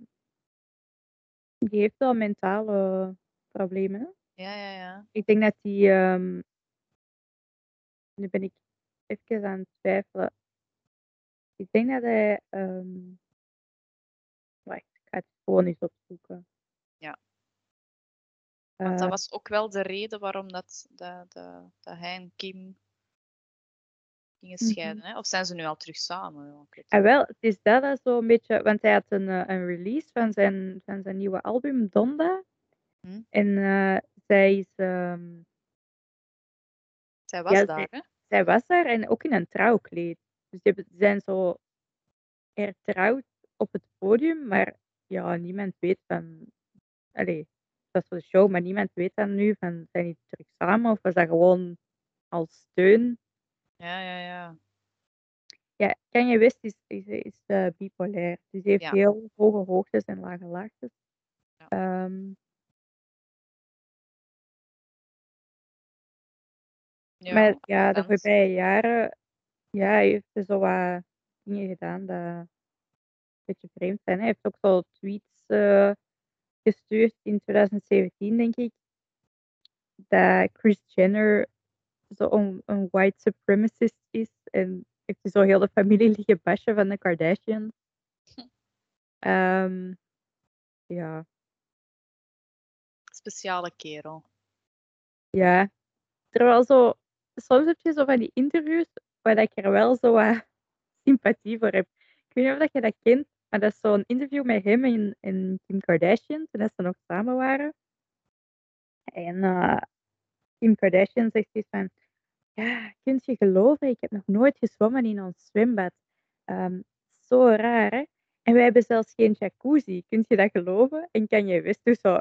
die heeft wel mentale problemen. hè. Ja, ja, ja. Ik denk dat die. ehm, nu ben ik even aan het twijfelen. Ik denk dat hij. ehm, wacht, ik ga het gewoon eens opzoeken. Ja. Want dat Eh, was ook wel de reden waarom dat, dat, dat, dat hij en Kim gingen Mhm. scheiden. Hè? Of zijn ze nu al terug samen? Het Ah, wel, het is dat, dat zo'n beetje, want hij had een, eh, een release van zijn, van zijn nieuwe album, Donda. Hm. En eh, zij, is, ehm, Zij was ja, daar, hè? zij was daar en ook in een trouwkleed. Dus hebben- zijn zo hertrouwd op het podium, maar ja, niemand weet van. Allee, dat was voor de show, maar niemand weet dan nu van zijn die terug samen of was dat gewoon als steun. Ja, ja, ja. Ja, Kanye West is, is, is eh, bipolair. Dus die heeft Ja. heel hoge hoogtes en lage laagtes. Ja. Ehm, ja maar ja, de voorbije jaren ja, hij heeft er zo wat dingen gedaan dat een beetje vreemd zijn. Hij heeft ook zo tweets eh, gestuurd in 2017, denk ik. Dat Kris Jenner zo'n een white supremacist is. En heeft hij zo heel de familie liggen bashen van de Kardashians. Ehm, ja, Speciale kerel. ja. Terwijl zo, soms heb je zo van die interviews waar dat ik er wel zo wat sympathie voor heb. Ik weet niet of dat je dat kent. Maar dat is zo'n interview met hem en, en Kim Kardashian, toen ze nog samen waren. En uh, Kim Kardashian zegt iets van, ja, kun je geloven, ik heb nog nooit gezwommen in ons zwembad. Um, zo raar, hè? En wij hebben zelfs geen jacuzzi. Kun je dat geloven? En kan je West dus zo,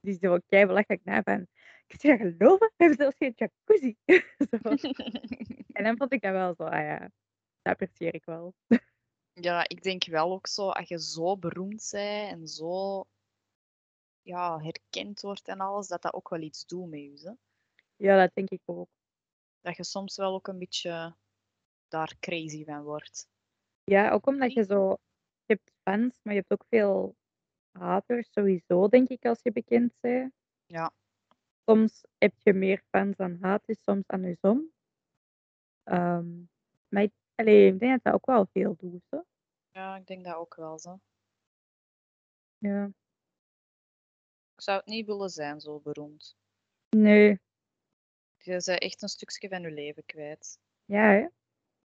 die zo kei belachelijk na van, kun je dat geloven? We hebben zelfs geen jacuzzi. en dan vond ik dat wel zo, ah ja, dat apprecieer ik wel. Ja, ik denk wel ook zo, als je zo beroemd bent en zo ja, herkend wordt en alles, dat dat ook wel iets doet met je. Hè? Ja, dat denk ik ook. Dat je soms wel ook een beetje daar crazy van wordt. Ja, ook omdat je zo... Je hebt fans, maar je hebt ook veel haters sowieso, denk ik, als je bekend bent. Ja. Soms heb je meer fans dan haters, soms andersom. Um, maar ik, allee, ik denk dat dat ook wel veel doet. Zo. Ja, ik denk dat ook wel zo. Ja. Ik zou het niet willen zijn, zo beroemd. Nee. Je bent echt een stukje van je leven kwijt. Ja, hè?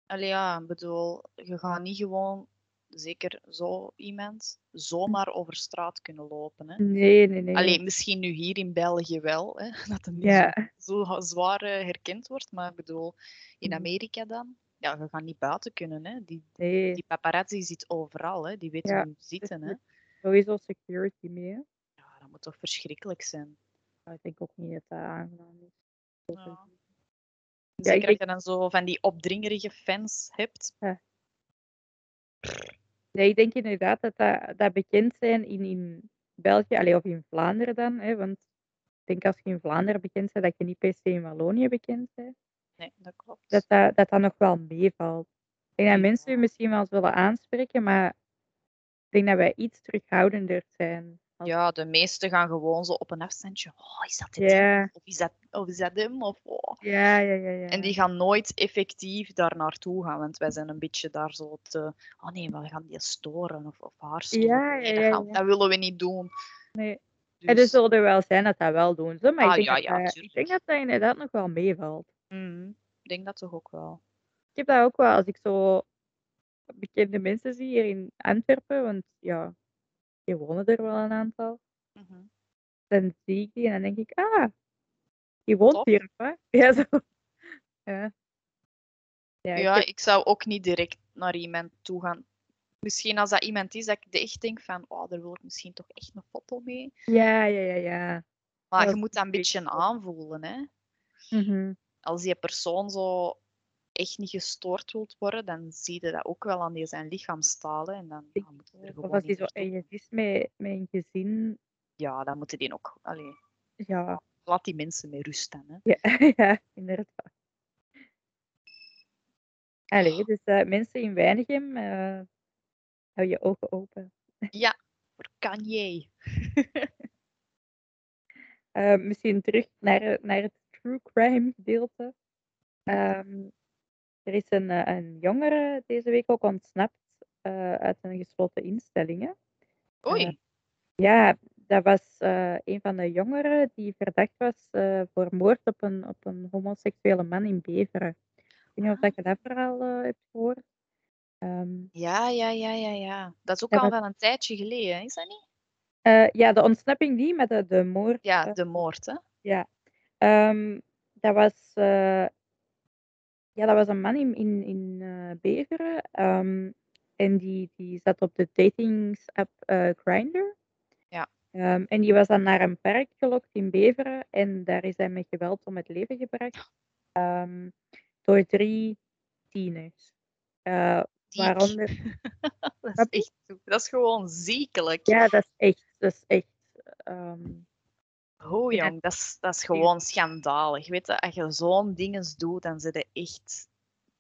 Allee, ja, ik bedoel, je gaat niet gewoon, zeker zo iemand, zomaar over straat kunnen lopen. Hè? Nee, nee, nee. Allee, misschien nu hier in België wel, hè, dat het niet Ja. zo, zo zwaar eh, herkend wordt, maar ik bedoel, in Mhm. Amerika dan, ja, je gaat niet buiten kunnen. Hè? Die, Nee. die paparazzi zit overal, hè? die weten Ja, hoe je zitten. Hè? Sowieso security mee, hè? Ja, dat moet toch verschrikkelijk zijn. Ik denk ook niet dat dat aangenaam is. Ja. Zeker als je dan zo van die opdringerige fans hebt. Nee, ik denk inderdaad dat dat, dat bekend zijn in, in België, allee, of in Vlaanderen dan. Hè, want ik denk als je in Vlaanderen bekend bent, dat je niet per se in Wallonië bekend bent. Nee, dat klopt. Dat dat, dat, dat nog wel meevalt. Ik denk dat mensen je misschien wel eens willen aanspreken, maar ik denk dat wij iets terughoudender zijn. Ja, de meesten gaan gewoon zo op een afstandje. Oh, is dat dit? Of is dat, of is dat hem? Of, oh. Ja, ja, ja. ja. En die gaan nooit effectief daar naartoe gaan, want wij zijn een beetje daar zo te. Oh nee, maar we gaan die storen of, of haar storen. Ja, nee, ja, dat, gaan- willen we niet doen. Nee. Dus, En er zullen er wel zijn dat dat wel doen. Zo, maar Ah, ik, denk ja, dat dat, ik denk dat dat inderdaad nog wel meevalt. mhm, ik denk dat toch ook wel. Ik heb dat ook wel als ik zo bekende mensen zie hier in Antwerpen, want ja, die wonen er wel een aantal. Mhm. Dan zie ik die en dan denk ik, ah, die woont hier, wat? Ja, zo. Ja. Ja, ik Ja, heb- ik zou ook niet direct naar iemand toe gaan. Misschien als dat iemand is dat ik echt denk van, oh, daar wil ik misschien toch echt een foto mee. ja, ja, ja, ja. Maar dat je moet dat een beetje- aanvoelen, hè. Mhm. als die persoon zo echt niet gestoord wilt worden, dan zie je dat ook wel aan die zijn lichaamstalen. En dan ja, moet je er Of gewoon als die zo ergens is met, met een gezin, Ja, dan moeten die ook. Allee, ja, laat die mensen met rust dan. Hè. ja, ja inderdaad. Allee, dus eh, mensen in Weinigem, eh hou je ogen open. Ja, voor Kanye. Eh, misschien terug naar, naar het true crime gedeelte. Ehm, er is een, eh, een jongere deze week ook ontsnapt eh, uit een gesloten instelling. Oei, Ja, dat was eh, een van de jongeren die verdacht was eh, voor moord op een, op een homoseksuele man in Beveren. Ik weet niet of dat je dat verhaal eh, hebt gehoord. Ehm, ja, ja, ja, ja, ja. Dat is ook Dat al was- wel een tijdje geleden, is dat niet? eh, ja, de ontsnapping niet, maar de, de moord. Ja, eh, de moord, hè? Ja, Ehm, dat was, eh, ja, dat was een man in, in, in eh, Beveren. ehm, en die, die zat op de datingsapp eh Grindr. Ja. Ehm, en die was dan naar een park gelokt in Beveren. En daar is hij met geweld om het leven gebracht. ehm, door drie tieners. Eh, Ziek. waaronder, dat, Snap is echt, dat is gewoon ziekelijk. ja, dat is echt, dat is echt. ehm, Oh Ja. jong, dat is, dat is gewoon schandalig. Weet je, als je zo'n dinges doet, dan zit je echt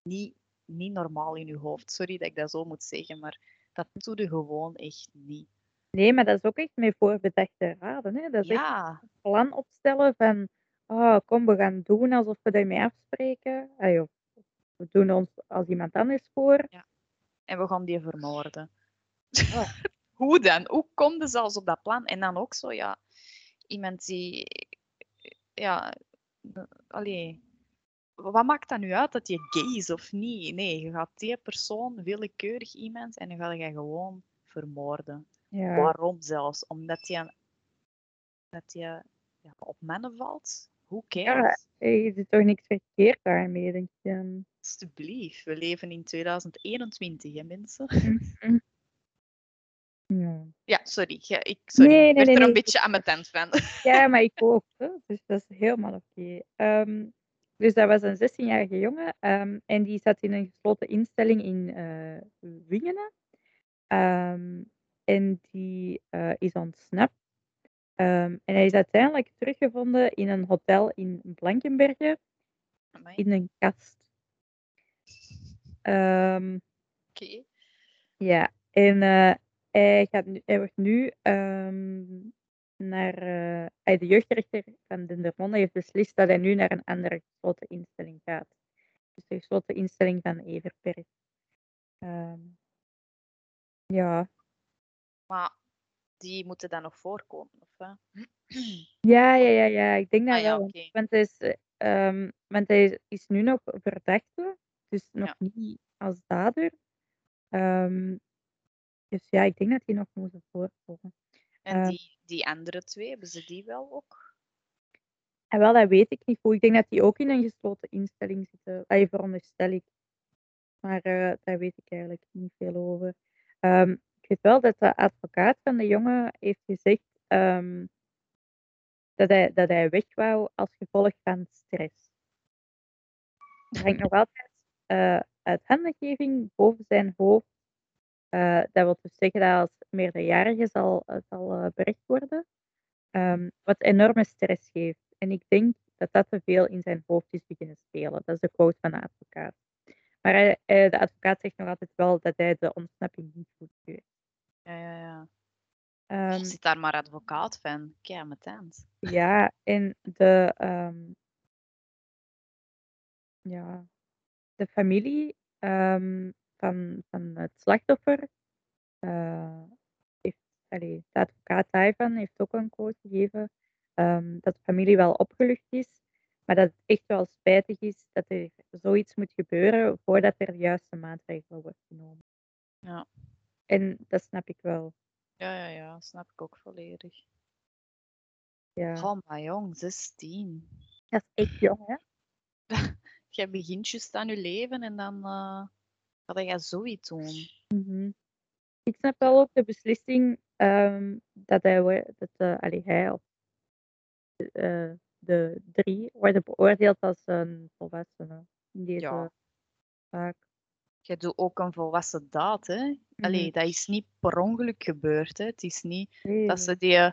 niet, niet normaal in je hoofd. Sorry dat ik dat zo moet zeggen, maar dat doe je gewoon echt niet. nee, maar dat is ook echt met voorbedachte raden. Hè? Dat is echt Ja, plan opstellen van, oh, kom, we gaan doen alsof we ermee afspreken. Of we doen ons als iemand anders voor. en we gaan die vermoorden. Oh. Hoe dan? Hoe komt je zelfs op dat plan? En dan ook zo, ja, iemand die, ja, allee, wat maakt dat nu uit dat je gay is of niet? Nee, je gaat die persoon, willekeurig iemand, en dan ga je gewoon vermoorden. Ja. Waarom zelfs? Omdat je, dat je ja, op mannen valt? Who cares? Hey, je doet toch niks verkeerd daarmee, denk je. Alsjeblieft, we leven in 2021, hè mensen? Mhm. Ja. Ja, sorry. Ja, ik sorry. Nee, nee, ik werd nee, er een beetje aan mijn tent van. Ja, maar ik ook. Hè. Dus dat is helemaal oké. Ehm, dus dat was een 16-jarige jongen ehm, en die zat in een gesloten instelling in eh Wingenen. Ehm, en die eh, is ontsnapt. En hij is uiteindelijk teruggevonden in een hotel in Blankenberge Amai, in een kast. Oké. ja, en eh, hij, gaat nu, hij wordt nu ehm, naar. eh, de jeugdrechter van Dendermonde heeft beslist dat hij nu naar een andere gesloten instelling gaat. Dus de gesloten instelling van Everberg. Ehm, ja. Maar die moeten dan nog voorkomen, of wat? Ja, ja, ja, ja, ik denk dat Ah ja, wel. Want hij is, eh, ehm, want hij is- nu nog verdachte, dus nog Ja. niet als dader. Ehm, dus ja, ik denk dat die nog moeten voorkomen. En Eh. die, die andere twee, hebben ze die wel ook? En wel, dat weet ik niet goed. Ik denk dat die ook in een gesloten instelling zitten. Allee, veronderstel ik. Maar eh, daar weet ik eigenlijk niet veel over. Ehm, ik weet wel dat de advocaat van de jongen heeft gezegd ehm, dat, hij, dat hij weg wou als gevolg van stress. Er hangt nog altijd eh uithandigeving boven zijn hoofd. Eh, dat wil dus zeggen dat als meerderjarige zal, eh, zal eh, berecht worden. Ehm, wat enorme stress geeft. En ik denk dat dat te veel in zijn hoofd is beginnen spelen. Dat is de quote van de advocaat. Maar hij- de advocaat zegt nog altijd wel dat hij de ontsnapping niet goed keurt. Ja, ja, ja. Ehm, Zit daar maar advocaat van? Kijk, tent. ja, en de, ehm, ja, de familie van, van het slachtoffer eh, heeft, allee, de advocaat daarvan heeft ook een quote gegeven ehm, dat de familie wel opgelucht is, maar dat het echt wel spijtig is dat er zoiets moet gebeuren voordat er de juiste maatregelen worden genomen. Ja. En dat snap ik wel. Ja, ja, ja, snap ik ook volledig. Ja. Oh, maar jong, 16. Dat is echt jong, hè? Jij begint juist aan je leven en dan eh ga jij zoiets doen. Mhm. Ik snap wel ook de beslissing ehm, dat hij, dat, allee, hij of eh, de drie worden beoordeeld als een volwassene in deze Ja. zaak. Jij doet ook een volwassen daad, hè? Allee, Mhm. dat is niet per ongeluk gebeurd, hè? Het is niet Nee, dat ze die eh,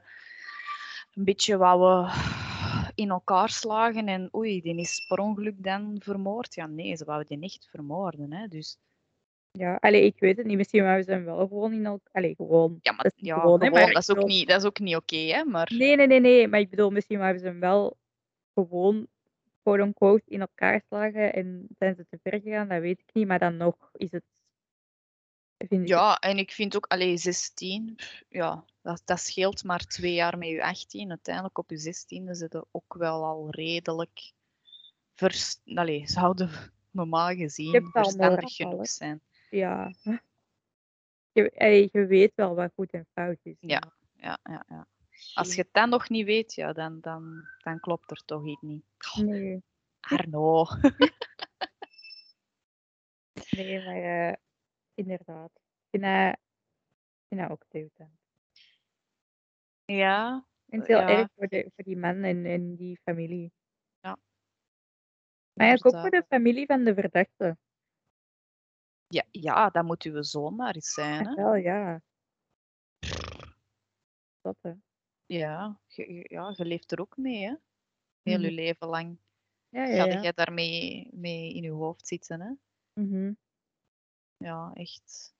een beetje wouden in elkaar slagen en oei, die is per ongeluk dan vermoord. Ja, nee, ze wouden die echt vermoorden, hè? Dus Ja, allee, ik weet het niet. Misschien waren ze hem wel gewoon in elkaar. Allee, gewoon. ja, maar dat is niet ja, gewoon, hè, gewoon, maar ik dat, is ook niet, dat is ook niet oké, hè? Maar Nee, nee, nee, nee. Maar ik bedoel, misschien waren ze hem wel gewoon, quote unquote, in elkaar slagen en zijn ze te ver gegaan. Dat weet ik niet. Maar dan nog is het. Vind ik ja, en ik vind ook, allee, 16, pff, ja, dat, dat scheelt maar twee jaar met je 18. Uiteindelijk op je 16e zitten ook wel al redelijk, vers, allee, zouden normaal gezien verstandig genoeg zijn. Ja. Je, je weet wel wat goed en fout is. Ja. Ja, ja, ja. Als je het dan nog niet weet, ja, dan, dan, dan klopt er toch iets niet. Nee, Arno. nee, maar eh, inderdaad. Ik vind dat, ook deugdend. Ja, Ik vind het heel Ja, erg voor, de, voor die man en, en die familie. Ja. Maar eigenlijk ook voor de familie van de verdachte. Ja, ja, dat moet uw zoon maar eens zijn. Hè? Wel, ja. Dat, hè. Ja, je, je- ja, je leeft er ook mee, hè? Heel je Mhm. leven lang. Ja, ja, ja. jij daarmee mee in je hoofd zitten, hè? Mhm. Ja, echt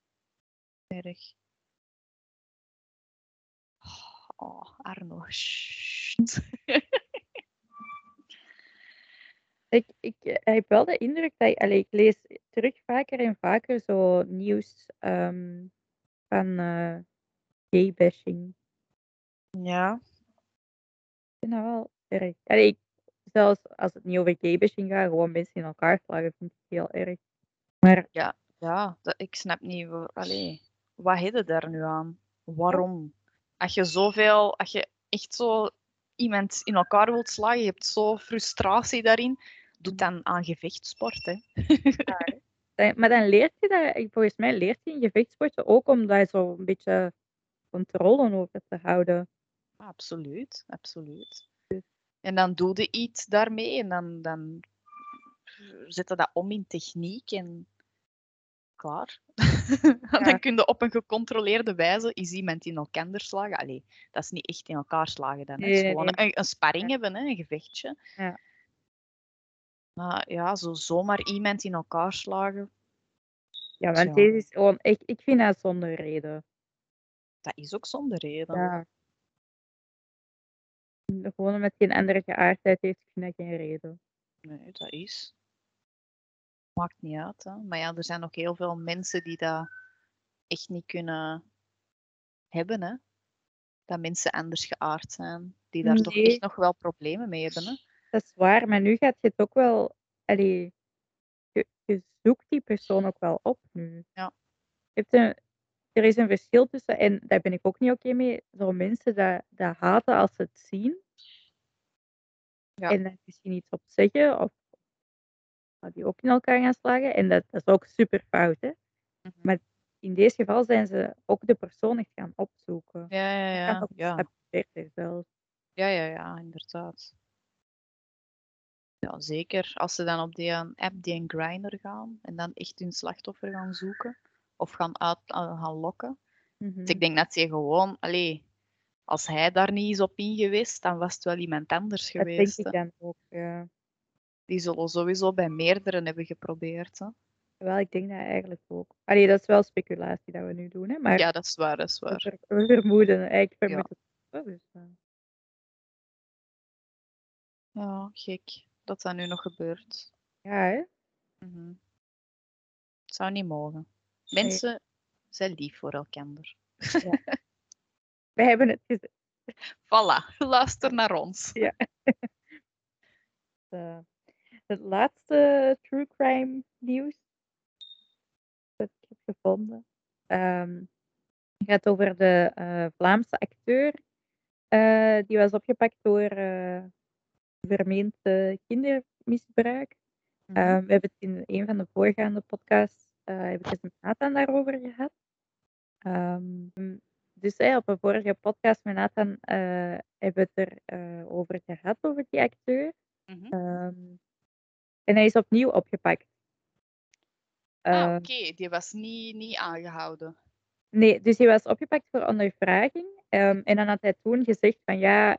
erg. Oh, Arno, sst. Ik, ik eh, heb wel de indruk dat allee, ik lees terug vaker en vaker zo nieuws ehm, van eh gay-bashing. Ja, Ik vind dat wel erg. Allee, ik, zelfs als het niet over gay-bashing gaat, gewoon mensen in elkaar slagen, vind ik heel erg. Maar ja dat, ik snap niet. Allee, wat heb je daar nu aan? Waarom? Als je zoveel, als je echt zo iemand in elkaar wilt slagen, je hebt zo frustratie daarin, doe dan aan gevechtsport. Hè. Maar dan leert je dat, volgens mij leert je in gevechtsporten ook om daar zo een beetje controle over te houden. Absoluut, absoluut. En dan doe je iets daarmee en dan, dan zet je dat om in techniek en klaar. Ja. Dan kun je op een gecontroleerde wijze is iemand in elkaar slagen. Allee, dat is niet echt in elkaar slagen dan. Het is gewoon nee. een, een sparring hebben, hè, een gevechtje. Ja. Maar ja, zo zomaar iemand in elkaar slagen, Ja, want deze is gewoon, ik, ik vind dat zonder reden. dat is ook zonder reden. Ja. Gewoon omdat hij een andere geaardheid heeft, ik vind dat geen reden. Nee, dat is. Maakt niet uit. Hè. Maar ja, er zijn nog heel veel mensen die dat echt niet kunnen hebben. Hè. Dat mensen anders geaard zijn. Die daar toch echt nog wel problemen mee hebben. Hè. Dat is waar, maar nu gaat je het ook wel. Allee, je, je zoekt die persoon ook wel op nu. Ja. Je hebt een, er is een verschil tussen, en daar ben ik ook niet oké mee, zo mensen dat, dat haten als ze het zien. Ja. En daar misschien iets op zeggen, of die ook in elkaar gaan slagen. En dat, dat is ook super fout. Hè? Mhm. Maar in deze geval zijn ze ook de persoon echt gaan opzoeken. Ja, ja, Dat ja. Ja, stap verder zelfs. ja, ja, ja inderdaad. Ja, zeker. Als ze dan op die eh, app, die een grinder gaan en dan echt hun slachtoffer gaan zoeken of gaan, uit, uh, gaan lokken. Mhm. Dus ik denk dat hij gewoon, allee, als hij daar niet is op in geweest, dan was het wel iemand anders Dat denk geweest. ik dan ook. Ja. Die zullen sowieso bij meerdere hebben geprobeerd. Hè. Wel, ik denk dat eigenlijk ook. Allee, dat is wel speculatie dat we nu doen, hè? maar Ja, dat is waar, dat is we, waar. we vermoeden, eigenlijk Ja. vermoeden. Dus, eh, Ja, gek dat dat nu nog gebeurt. ja, hè? Mhm. Het zou niet mogen. Mensen zijn lief voor elkaar. We hebben het gezegd. Voilà, luister naar ons. eh, het laatste true crime nieuws dat ik heb gevonden ehm, gaat over de eh, Vlaamse acteur. eh, die was opgepakt door vermeend eh, kindermisbruik. Mhm. Eh, we hebben het in een van de voorgaande podcasts eh heb ik het met Nathan daarover gehad. Ehm, dus op een vorige podcast met Nathan eh, hebben we het er eh, over gehad, over die acteur. Mhm. Ehm, en hij is opnieuw opgepakt. ah, oké, die was niet, niet aangehouden. Nee, dus hij was opgepakt voor ondervraging. Ehm, en dan had hij toen gezegd van ja,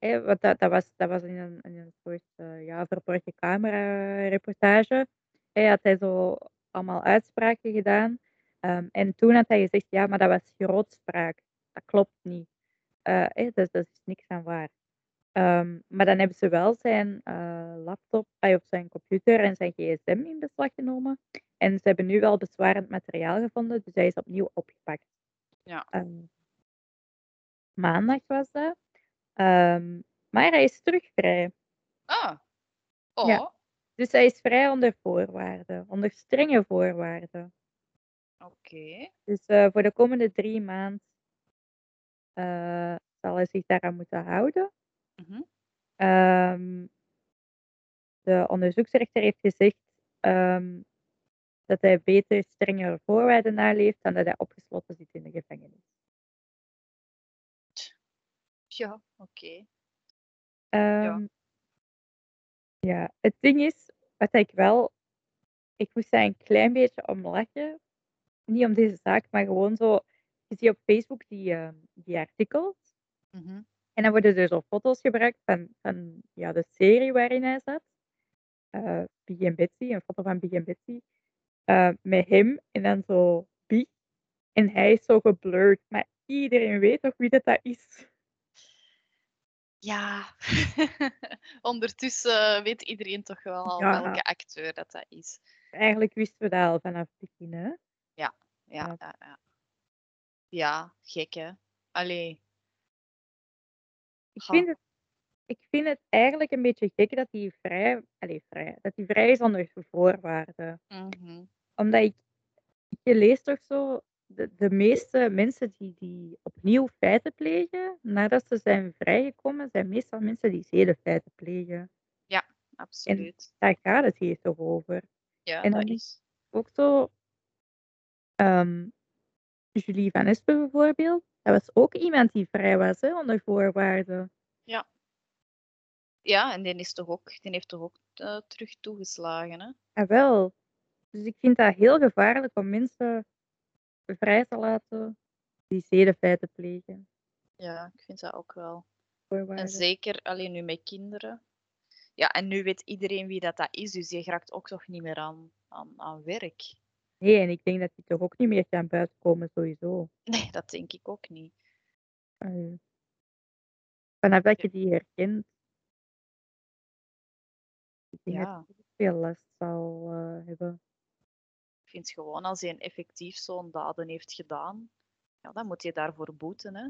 hè, want dat, dat, was, dat was in een, in een soort ja, verborgen camera reportage. Hij had hij zo allemaal uitspraken gedaan. En toen had hij gezegd ja, maar dat was grootspraak. Dat klopt niet. Hè, dus dat is niks aan waar. Maar dan hebben ze wel zijn laptop ah, of zijn computer en zijn gsm in beslag genomen. En ze hebben nu wel bezwarend materiaal gevonden, dus hij is opnieuw opgepakt. Ja. Maandag was dat. Ehm, maar hij is terug vrij. Ah, oh, Ja. Dus hij is vrij onder voorwaarden, onder strenge voorwaarden. oké. Dus eh, voor de komende drie maanden eh, zal hij zich daaraan moeten houden. Mhm. Ehm, de onderzoeksrechter heeft gezegd ehm, dat hij beter strengere voorwaarden naleeft dan dat hij opgesloten zit in de gevangenis. Ja, oké. Ehm, ja, het ding is, wat ik wel, ik moest daar een klein beetje om lachen. Niet om deze zaak, maar gewoon zo, je ziet op Facebook die, ehm, die artikels. Mhm. En dan worden er zo foto's gebruikt van, van ja, de serie waarin hij zat. Eh Big en Betsy, een foto van Big en Betsy. eh, met hem en dan zo Big. En hij is zo geblurred. Maar iedereen weet toch wie dat, dat is. Ja, ondertussen weet iedereen toch wel al Ja. welke acteur dat, dat is. Eigenlijk wisten we dat al vanaf het begin. Hè? Ja, Ja. ja, ja. Ja, gek hè. Allee, Ik vind, het, ik vind het eigenlijk een beetje gek dat hij vrij, allez, vrij, dat hij vrij is onder voorwaarden. mhm. Omdat ik, je leest toch zo de, de meeste mensen die, die opnieuw feiten plegen, nadat ze zijn vrijgekomen, zijn meestal mensen die zedenfeiten plegen. Ja, absoluut. Daar gaat het hier toch over. Ja, en dat dan is. Ook zo, ehm, Julie Van Espen bijvoorbeeld, dat was ook iemand die vrij was hè, onder voorwaarden. Ja, en die, is toch ook, die heeft toch ook eh, terug toegeslagen, hè? Ah, wel. Dus ik vind dat heel gevaarlijk om mensen vrij te laten die zedenfeiten plegen. Ja, ik vind dat ook wel. En zeker alleen nu met kinderen. Ja, en nu weet iedereen wie dat, dat is, dus je raakt ook toch niet meer aan, aan, aan werk. Nee, en ik denk dat die toch ook niet meer gaan buitenkomen sowieso. Nee, dat denk ik ook niet. Allee. Vanaf dat je die herkent, ik denk Ja. dat je veel last zal eh, hebben. Vind gewoon als hij effectief zo'n daden heeft gedaan, ja, dan moet je daarvoor boeten. Hè?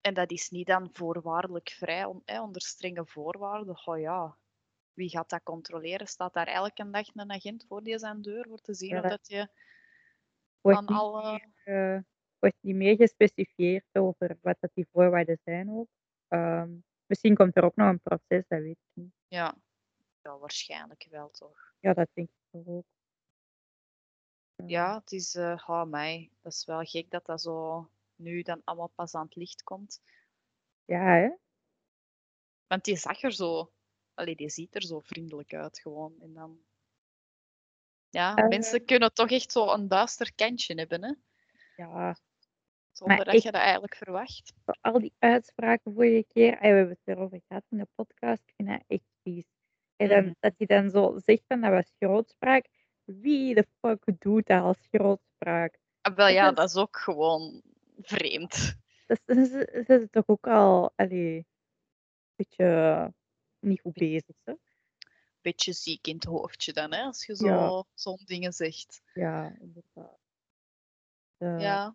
En dat is niet dan voorwaardelijk vrij, on- onder strenge voorwaarden. Oh ja, wie gaat dat controleren? Staat daar elke dag een agent voor die zijn deur voor te zien Ja, of dat je Wordt aan alle... meer, wordt niet meer gespecifieerd over wat dat die voorwaarden zijn ook. Ehm, misschien komt er ook nog een proces, dat weet ik niet. Ja. ja, waarschijnlijk wel toch. Ja, dat denk ik Ja, het is, eh oh mij, dat is wel gek dat dat zo nu dan allemaal pas aan het licht komt. Ja, hè? Want die zag er zo, allee, die ziet er zo vriendelijk uit gewoon. En dan, ja, Eh. mensen kunnen toch echt zo een duister kantje hebben, hè? Ja, Zonder dat ik- je dat eigenlijk verwacht. al die uitspraken vorige keer, en we hebben het erover gehad in de podcast, ik vind dat echt vies. En dan, Mhm. dat hij dan zo zegt van dat was grootspraak. Wie de fuck doet dat als grootspraak? Ah, wel Dat ja, dat is ook gewoon vreemd. Dat is, zijn toch ook al allee, een beetje niet goed bezig, hè? Beetje ziek in het hoofdje dan, hè, als je Ja. zo zo'n dingen zegt. Ja, inderdaad.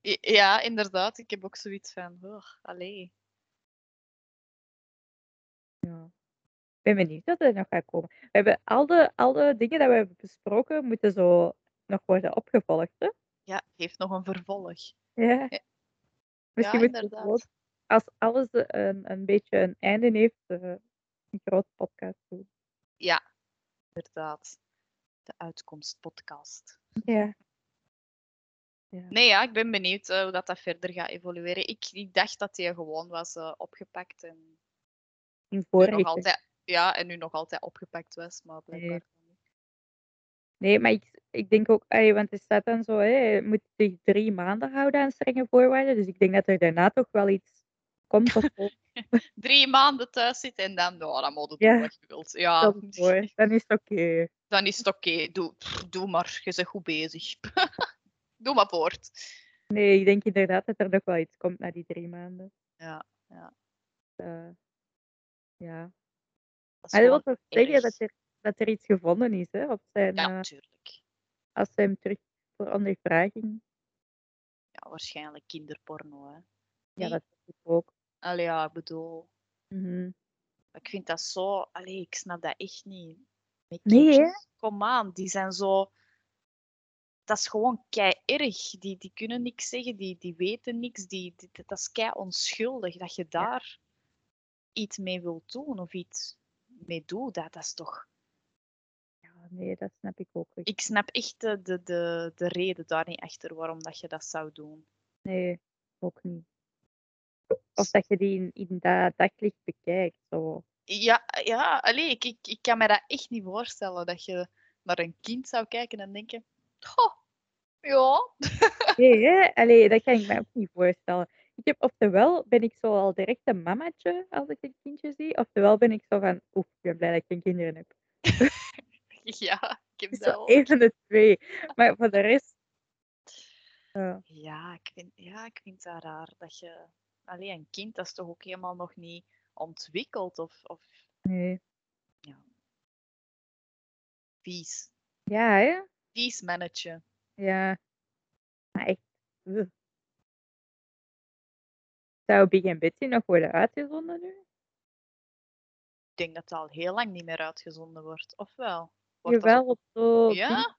Ja. ja, inderdaad. Ik heb ook zoiets van, oh, allee. Ik ben benieuwd wat er nog gaat komen. We hebben al de, al de dingen die we hebben besproken, moeten zo nog worden opgevolgd. Hè? Ja, heeft nog een vervolg. Ja. Ja. Misschien ja, inderdaad. als alles een, een beetje een einde heeft, eh, een grote podcast doen. Ja, inderdaad. De uitkomstpodcast. Ja. Nee, ja, ik ben benieuwd eh, hoe dat, dat verder gaat evolueren. Ik, ik dacht dat hij gewoon was eh, opgepakt en nog altijd, ja, en nu nog altijd opgepakt was, maar blijkbaar Nee. niet. Nee, maar ik, ik denk ook, ey, want er staat dan zo, hè, je moet zich drie maanden houden aan strenge voorwaarden. Dus ik denk dat er daarna toch wel iets komt. Of. Drie maanden thuis zitten en dan, nou, dan moet je Ja. wat je wilt. Ja, dan is het oké. dan is het oké. Doe, doe maar, je bent goed bezig. doe maar voort. Nee, ik denk inderdaad dat er nog wel iets komt na die drie maanden. Ja, ja. Eh, ja. Dat is dat wil toch zeggen dat er, dat er iets gevonden is hè, op zijn, Ja, eh, natuurlijk. als ze hem terug voor ondervraging. Ja, waarschijnlijk kinderporno, hè. Ja, dat ik ook. Allee, ja, ik bedoel... Mhm. Ik vind dat zo... Allee, ik snap dat echt niet. Met Nee, hè? kom aan, die zijn zo... Dat is gewoon kei erg. Die, die kunnen niks zeggen, die, die weten niks. Die, die- dat is kei onschuldig. Dat je daar iets mee wilt doen of iets mee doet, dat, dat is toch... Ja, nee, dat snap ik ook. echt. Ik snap echt de, de, de, de reden daar niet achter waarom dat je dat zou doen. Nee, ook niet. Of dat je die in, in dat daglicht bekijkt. Zo. Ja, ja allee, ik, ik, ik kan me dat echt niet voorstellen dat je naar een kind zou kijken en denken: Goh, ja, Nee, hè? Allee, dat kan ik me ook niet voorstellen. Ik heb, oftewel ben ik zo al direct een mamatje als ik een kindje zie, oftewel ben ik zo van, oef, ik ben blij dat ik geen kinderen heb. ja, ik heb dat zo één van de twee. Maar voor de rest... Ja, ik vind, ja, ik vind dat raar dat je. Allee, een kind dat is toch ook helemaal nog niet ontwikkeld of, of nee. vies. Ja, hè? Vies mannetje. Ja. Maar echt... Zou Big nog worden uitgezonden nu? Ik denk dat het al heel lang niet meer uitgezonden wordt. Of wel? Wordt dat Jawel, op zo Ja?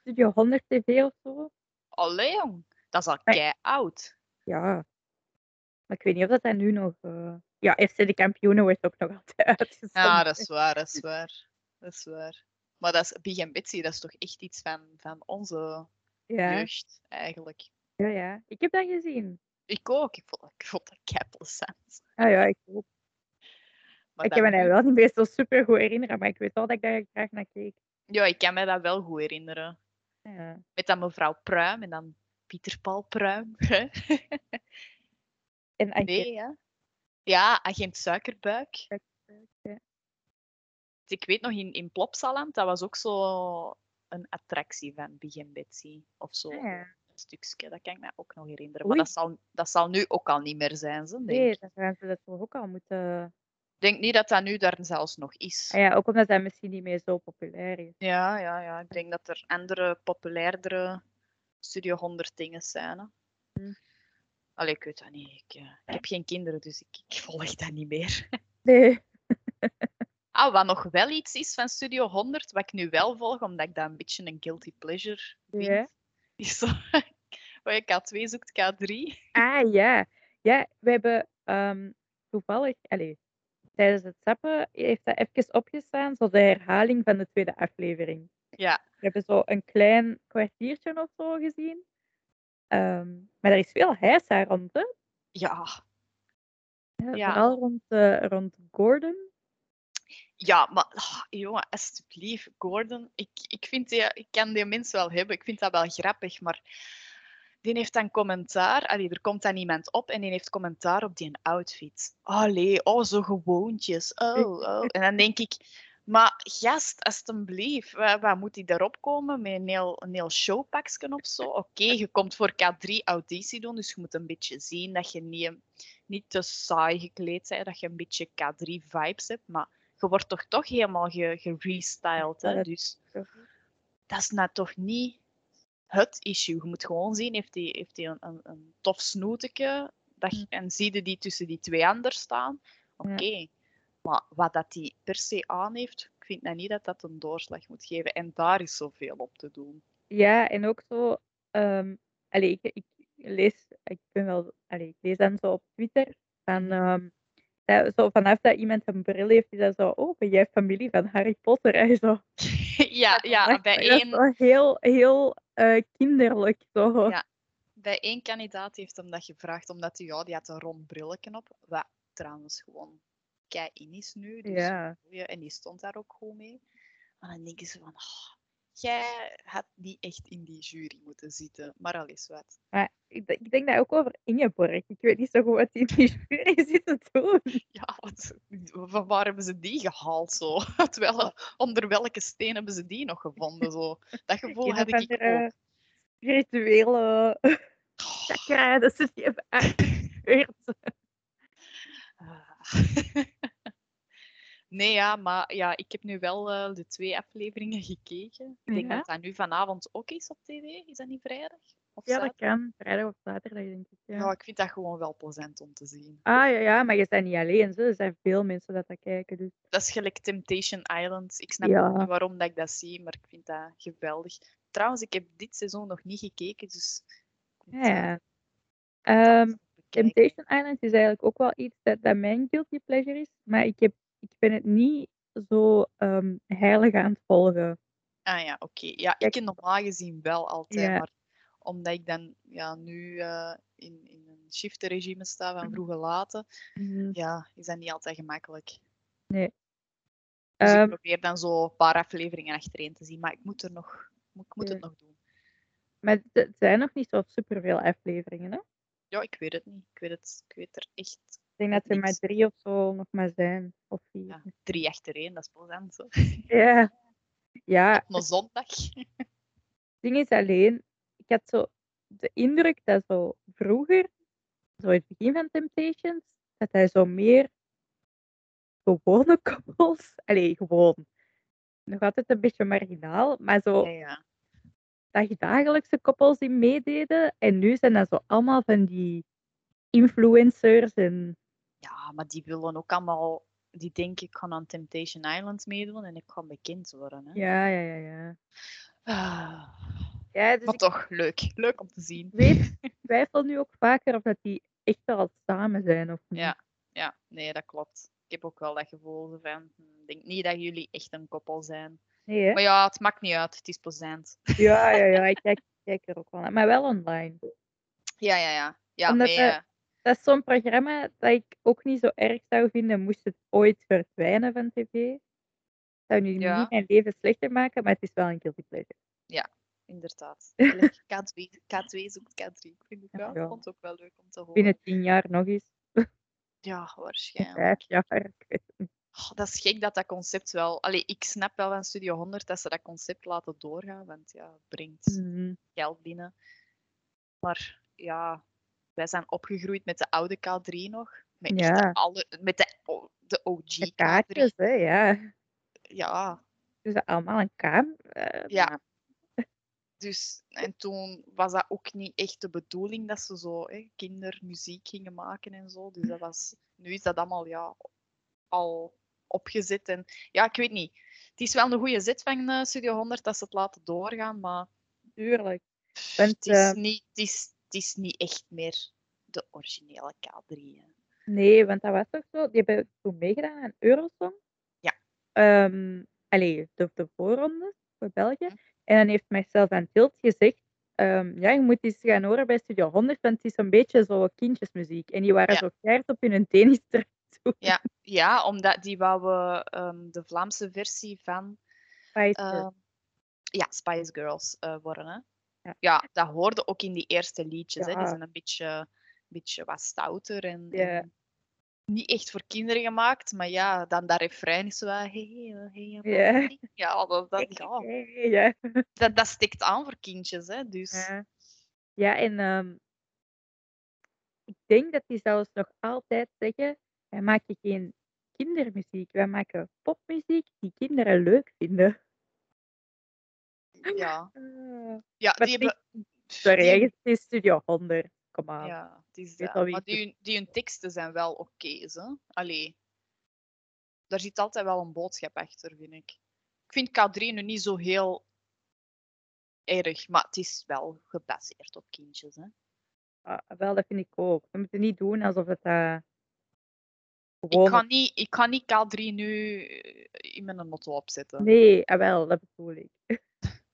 Studio 100 TV of zo. Allee, jong. Dat is al Maar- kei oud. Ja. Maar ik weet niet of dat, dat nu nog... eh, Ja, FC de kampioenen wordt ook nog altijd uitgezonden. Ja, dat is waar, dat is waar. Dat is waar. Maar dat is Big and Bitsy, dat is toch echt iets van, van onze Ja, jeugd, eigenlijk. ja, ja. Ik heb dat gezien. Ik ook. Ik vond, ik vond dat kei plezant. Ah ja, ik ook. Maar ik kan me dat wel niet meer zo super goed herinneren, maar ik weet wel dat ik daar graag naar keek. Ja, ik kan me dat wel goed herinneren. Ja. Met dan mevrouw Pruim en dan Pieter Paul Pruim. En Anke, nee, ja. Ja, agent Suikerbuik. ja. Ik weet nog, in, in Plopsaland, dat was ook zo een attractie van Big and Betsy. Of zo. Ah, ja. Stukje, dat kan ik me ook nog herinneren. Oei. Maar dat zal, dat zal nu ook al niet meer zijn, ze, denk Nee, dan gaan ze dat toch ook al moeten... Ik denk niet dat dat nu daar zelfs nog is. Ah ja, ook omdat dat misschien niet meer zo populair is. Ja, ja, ja. Ik denk dat er andere, populairdere Studio 100 dingen zijn. Hè. Hm. Allee, ik weet dat niet. Ik, eh, ik heb geen kinderen, dus ik, ik volg dat niet meer. Nee. Ah, wat nog wel iets is van Studio 100, wat ik nu wel volg, omdat ik dat een beetje een guilty pleasure vind, Ja. Is zo... Waar je K2 zoekt, K3. Ah ja. Ja, we hebben ehm, toevallig... Allee, tijdens het zappen heeft dat even opgestaan, zo de herhaling van de tweede aflevering. Ja, We hebben zo een klein kwartiertje of zo gezien. Ehm, maar er is veel heisa rond, hè? ja. Ja, Ja. Vooral rond, eh, rond Gordon. Ja, maar ah, jongen, alsjeblieft, Gordon. Ik, ik, vind die, ik kan die mens wel hebben. Ik vind dat wel grappig, maar die heeft dan commentaar. Allee, er komt dan iemand op en die heeft commentaar op die outfit. Allee, oh, zo gewoontjes. Oh, oh. En dan denk ik, maar gast, alsjeblieft, wat moet hij daarop komen met een heel, een of zo? Oké, je komt voor K3 auditie doen, dus je moet een beetje zien dat je niet, niet te saai gekleed bent, dat je een beetje K3 vibes hebt, maar je wordt toch toch helemaal ge- gerestyled. Hè? Dus dat is nou toch niet het issue. Je moet gewoon zien, heeft hij heeft een, een, een tof snoeteke dat, Hm. en zie je die tussen die twee anderen staan. Oké, maar wat dat die per se aan heeft, ik vind nou niet dat dat een doorslag moet geven. En daar is zoveel op te doen. Ja, en ook zo. allee, ik, ik lees, ik ben wel, allee, ik lees dan zo op Twitter van. Mhm. Dat, zo vanaf dat iemand een bril heeft, is dat zo. Oh, ben jij familie van Harry Potter? En zo. ja, ja, bij één, zo heel, heel eh, kinderlijk. Zo. Ja. bij één kandidaat heeft hem dat gevraagd, omdat hij, ja, die had een rond brilletje op. Wat trouwens gewoon kei in is nu. Dus Ja. en die stond daar ook goed mee. Maar dan denken ze van, "Ah, jij had niet echt in die jury moeten zitten. Maar al is wat. Maar ik, denk dat ook over Ingeborg. Ik weet niet zo goed wat die in die jury zit te doen. Ja, wat, van waar hebben ze die gehaald zo? Terwijl, onder welke steen hebben ze die nog gevonden? Zo? Dat gevoel Een heb ik ook. Spirituele Oh, chakra, dat ze die hebben. Nee, ja, maar ja, ik heb nu wel eh, de twee afleveringen gekeken. Ik denk Ja? dat dat nu vanavond ook is op tv. Is dat niet vrijdag? Of Ja, dat kan. Vrijdag of zaterdag, denk ik. Ja. Ja, ik vind dat gewoon wel plezant om te zien. Ah ja, ja, maar je bent niet alleen. Zo. Er zijn veel mensen dat dat kijken. Dus. Dat is gelijk Temptation Island. Ik snap Ja. niet waarom dat ik dat zie, maar ik vind dat geweldig. Trouwens, ik heb dit seizoen nog niet gekeken, dus... Ja, eh, Ehm. Temptation Island is eigenlijk ook wel iets dat, dat mijn guilty pleasure is. Maar ik, heb, ik ben het niet zo ehm, heilig aan het volgen. Ah ja, oké. Ja, ik normaal gezien wel altijd, Ja. maar omdat ik dan ja, nu eh, in, in een shiftenregime sta van Mhm. vroege laten, Mhm. ja, is dat niet altijd gemakkelijk. Nee. Dus Ehm, ik probeer dan zo een paar afleveringen achtereen te zien, maar ik moet, er nog, ik moet het nog doen. Maar het- zijn nog niet zo superveel afleveringen. Hè? Ja, ik weet het niet. Ik weet, het, ik weet er echt Ik denk dat er maar drie of zo nog maar zijn. Of vier. ja, drie achtereen, dat is plezant. Zo. Ja. Ja, Op een zondag. Het ding is alleen, ik had zo de indruk dat zo vroeger, zo in het begin van Temptations, dat hij zo meer gewone koppels, allee, gewoon, nog altijd een beetje marginaal, maar zo Ja, ja. dagdagelijkse koppels die meededen. En nu zijn dat zo allemaal van die influencers en ja, maar die willen ook allemaal... Die denken, ik ga aan Temptation Island meedoen en ik ga bekend worden. Hè? ja, ja, ja, ja. Ah, Ja, dus Maar toch, leuk. Leuk om te zien. weet, twijfel nu ook vaker of dat die echt al samen zijn of niet. Ja, ja, nee, dat klopt. Ik heb ook wel dat gevoel van, hm, ik denk niet dat jullie echt een koppel zijn. Nee? Maar ja, het maakt niet uit. Het is plezant. Ja, ja, ja, ik kijk, kijk er ook wel naar. Maar wel online. Ja, ja, ja. Ja, Omdat dat- eh, Dat is zo'n programma dat ik ook niet zo erg zou vinden moest het ooit verdwijnen van tv. Het zou nu Ja. niet mijn leven slechter maken, maar het is wel een guilty pleasure. Inderdaad. Gelijk K2, K2 zoekt K3. Ik vind het Ja, wel, ja. vond het ook wel leuk om te horen. Binnen tien jaar nog eens. Ja, waarschijnlijk. Vijf jaar. ik weet het niet. Oh, dat is gek dat dat concept wel... Allee, ik snap wel van Studio 100 dat ze dat concept laten doorgaan, want ja, het brengt Mhm. geld binnen. Maar ja, wij zijn opgegroeid met de oude K3 nog. Met, Ja. de, alle, met de, de OG De K3. kaartjes, hè, ja. Ja, Dus allemaal een kaam. eh, ja. Dus, en toen was dat ook niet echt de bedoeling dat ze zo hè, kindermuziek gingen maken en zo. Dus dat was, nu is dat allemaal ja, al opgezet. En, ja, ik weet niet. Het is wel een goede zet van eh, Studio 100 dat ze het laten doorgaan, maar Tuurlijk. het, is eh, niet, het, is, het is niet echt meer de originele K3. hè. Nee, want dat was toch zo. Die hebben toen meegedaan aan Eurosong. Ja. Ehm allee, de, de voorrondes voor België. En dan heeft Marcel van Tilt gezegd. ehm, ja, je moet eens gaan horen bij Studio 100, want het is een beetje zo kindjesmuziek. En die waren Ja. zo keihard op hun tennis toe. Ja, ja, omdat die wouden ehm, de Vlaamse versie van Spice eh, Girls. ja, Spice Girls eh, worden. Hè? Ja. Ja, dat hoorde ook in die eerste liedjes. Hè? Die zijn een beetje, beetje wat stouter en, Ja. en niet echt voor kinderen gemaakt. Maar ja, dan dat refrein is wel, hey, eh, hey, eh, Ja. dat, dat, ja, dat, dat stikt aan voor kindjes. Hè? Dus Ja, ja en ehm, ik denk dat die zelfs nog altijd zeggen: wij maken geen kindermuziek, wij maken popmuziek die kinderen leuk vinden. ja, Eh, ja die hebben... sorry, het is Studio 100. Kom aan. Ja, is dat. wie Maar die, die hun teksten zijn wel oké. hè Allee, daar zit altijd wel een boodschap achter, vind ik. Ik vind K3 nu niet zo heel erg, maar het is wel gebaseerd op kindjes. Hè. Ah, wel, dat vind ik ook. We moeten niet doen alsof het uh, Ik, kan niet, ik kan niet K3 nu eh, in mijn auto opzetten. Nee, ah, wel, dat bedoel ik.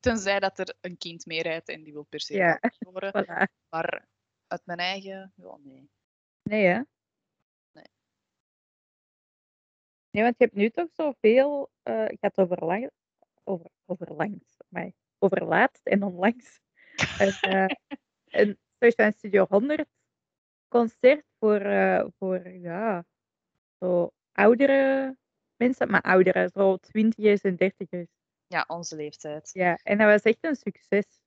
Tenzij dat er een kind mee rijdt en die wil per se Ja. K3 horen. Voilà. Maar uit mijn eigen, ja, nee. Nee, hè? Nee. Nee, want je hebt nu toch zoveel. eh je gaat over lang, over, over langs, maar over laatst en onlangs. Een, eh een soort van Studio 100 concert voor, eh, voor ja, zo oudere mensen, maar oudere, zo twintigers en dertigers. Ja, onze leeftijd. Ja, en dat was echt een succes.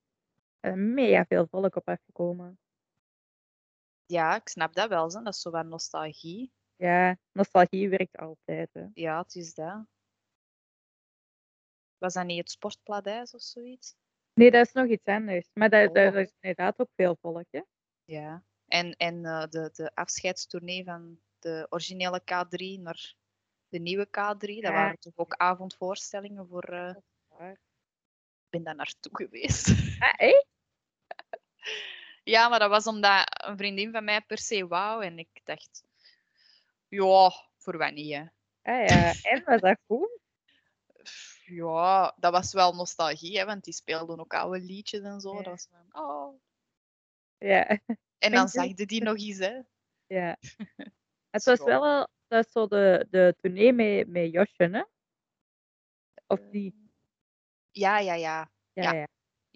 Er mega veel volk op afgekomen. Ja, ik snap dat wel. Zo. Dat is zo wat nostalgie. Ja, nostalgie werkt altijd. Hè. Ja, het is dat. Was dat niet het sportpladijs of zoiets? Nee, dat is nog iets anders. Maar daar, daar Oh. is inderdaad ook veel volk. Hè? Ja. En, en eh, de, de afscheidstournee van de originele K3 naar de nieuwe K3, dat Ja. waren toch ook avondvoorstellingen voor... eh, Ik ben daar naartoe geweest. Ah, echt? ja, maar dat was omdat een vriendin van mij per se wou. En ik dacht, ja, voor hè. Ah ja, en was dat goed? Ja, dat was wel nostalgie, hè, want die speelden ook oude liedjes en zo. Ja. Dat was van, oh. Ja, En dan Dank je. zag je die nog eens, hè. ja. Het was wel dat zo de, de tournee met, met Josje, hè? Of die? Ja, ja, ja. Ja, ja. ja.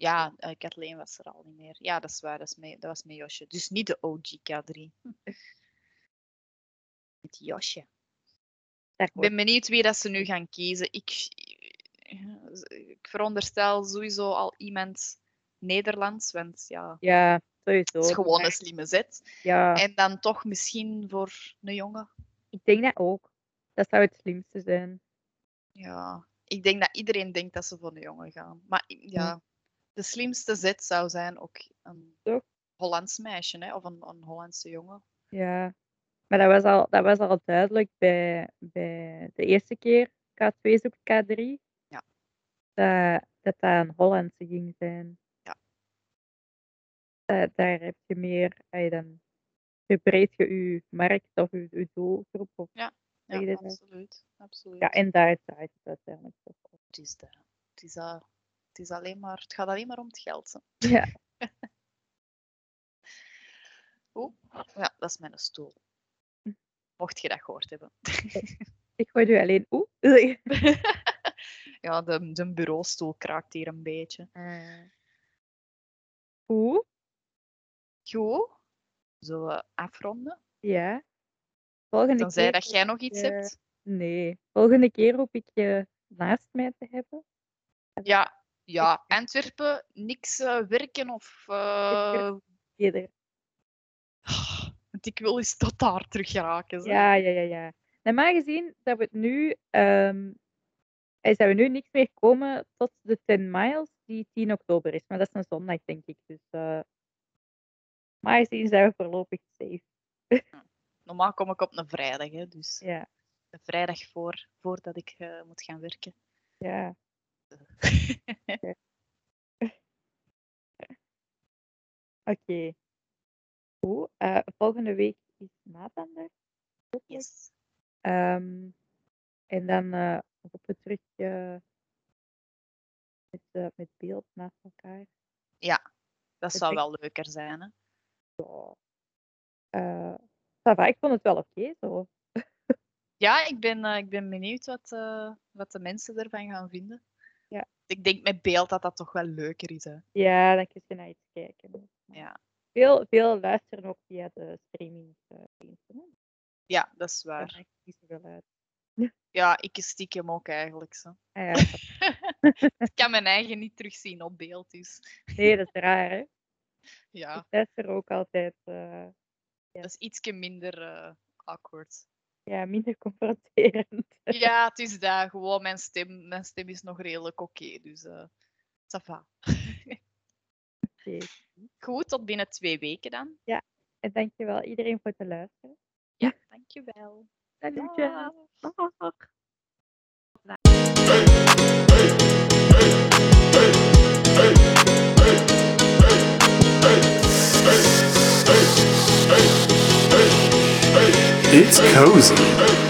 Ja, eh, Kathleen was er al niet meer. Ja, dat is waar. Dat, is mee, dat was met Josje. Dus niet de OG K3. Met Josje. Ik ben benieuwd wie dat ze nu gaan kiezen. Ik, ik veronderstel sowieso al iemand Nederlands, want ja, Ja, sowieso. het is gewoon een slimme zet. Ja, En dan toch misschien voor een jongen. ik denk dat ook. Dat zou het slimste zijn. Ja, ik denk dat iedereen denkt dat ze voor een jongen gaan. Maar ja, de slimste zet zou zijn ook een Toch? Hollands meisje hè? of een, een Hollandse jongen. Ja. Maar dat was al, dat was al duidelijk bij, bij de eerste keer K2 zoekt K3. Ja. Dat, dat dat een Hollandse ging zijn. Ja. Da daar heb je meer allee, dan verbreed je je markt of je je doelgroep of Ja, je dat? absoluut. Ja, absoluut. en daar draait het uiteindelijk toch om. Het is, dat. het, is, dat- het, is alleen maar, het gaat alleen maar om het geld. Hè. Ja. Oeh, ja, dat is mijn stoel. Mocht je dat gehoord hebben. Ik hoor u alleen oeh. ja, de, de bureaustoel kraakt hier een beetje. Oeh, Goed. Zullen we afronden? ja. Volgende Tenzij keer dat jij nog iets je hebt. nee, volgende keer roep ik je naast mij te hebben. Ja, ja. Antwerpen, niks eh, werken of... Eerder. Want ik wil eens tot daar terug geraken. Zo. Ja, ja, ja, ja. Normaal gezien dat we het nu, ehm eh, zou we nu niks meer komen tot de 10 miles, die 10 oktober is. Maar dat is een zondag, denk ik. Dus eh maar gezien zijn we voorlopig safe. Normaal kom ik op een vrijdag, hè, dus Ja, de vrijdag voor, voordat ik moet gaan werken. ja. Oké. Goed. eh, volgende week is Nathan er. yes. Ehm, en dan we terug eh, met, met beeld naast elkaar. Ja, dat zou wel leuker zijn. Hè? Ja. Eh, ik vond het wel oké zo. Ja, ik ben, eh, ik ben benieuwd wat, wat de mensen ervan gaan vinden. Ik denk met beeld dat dat toch wel leuker is. Hè? Ja, dan kun je naar iets kijken. Ja. Veel, veel luisteren ook via de streamingsdiensten. hè. ja, dat is waar. maakt niet zoveel uit. Ja, ik stiekem ook eigenlijk. Zo. Ah, ja, ik kan mijn eigen niet terugzien op beeld, dus nee, dat is raar, hè? ja, Ik luister ook altijd eh, dat is ietsje minder eh, awkward. Ja, minder confronterend. Ja, het is dat. Gewoon mijn stem, mijn stem is nog redelijk oké, dus eh ça va. Oké. Goed, tot binnen twee weken dan. En dankjewel iedereen voor het luisteren. Ja, dankjewel. Dankjewel. Dag. It's cozy.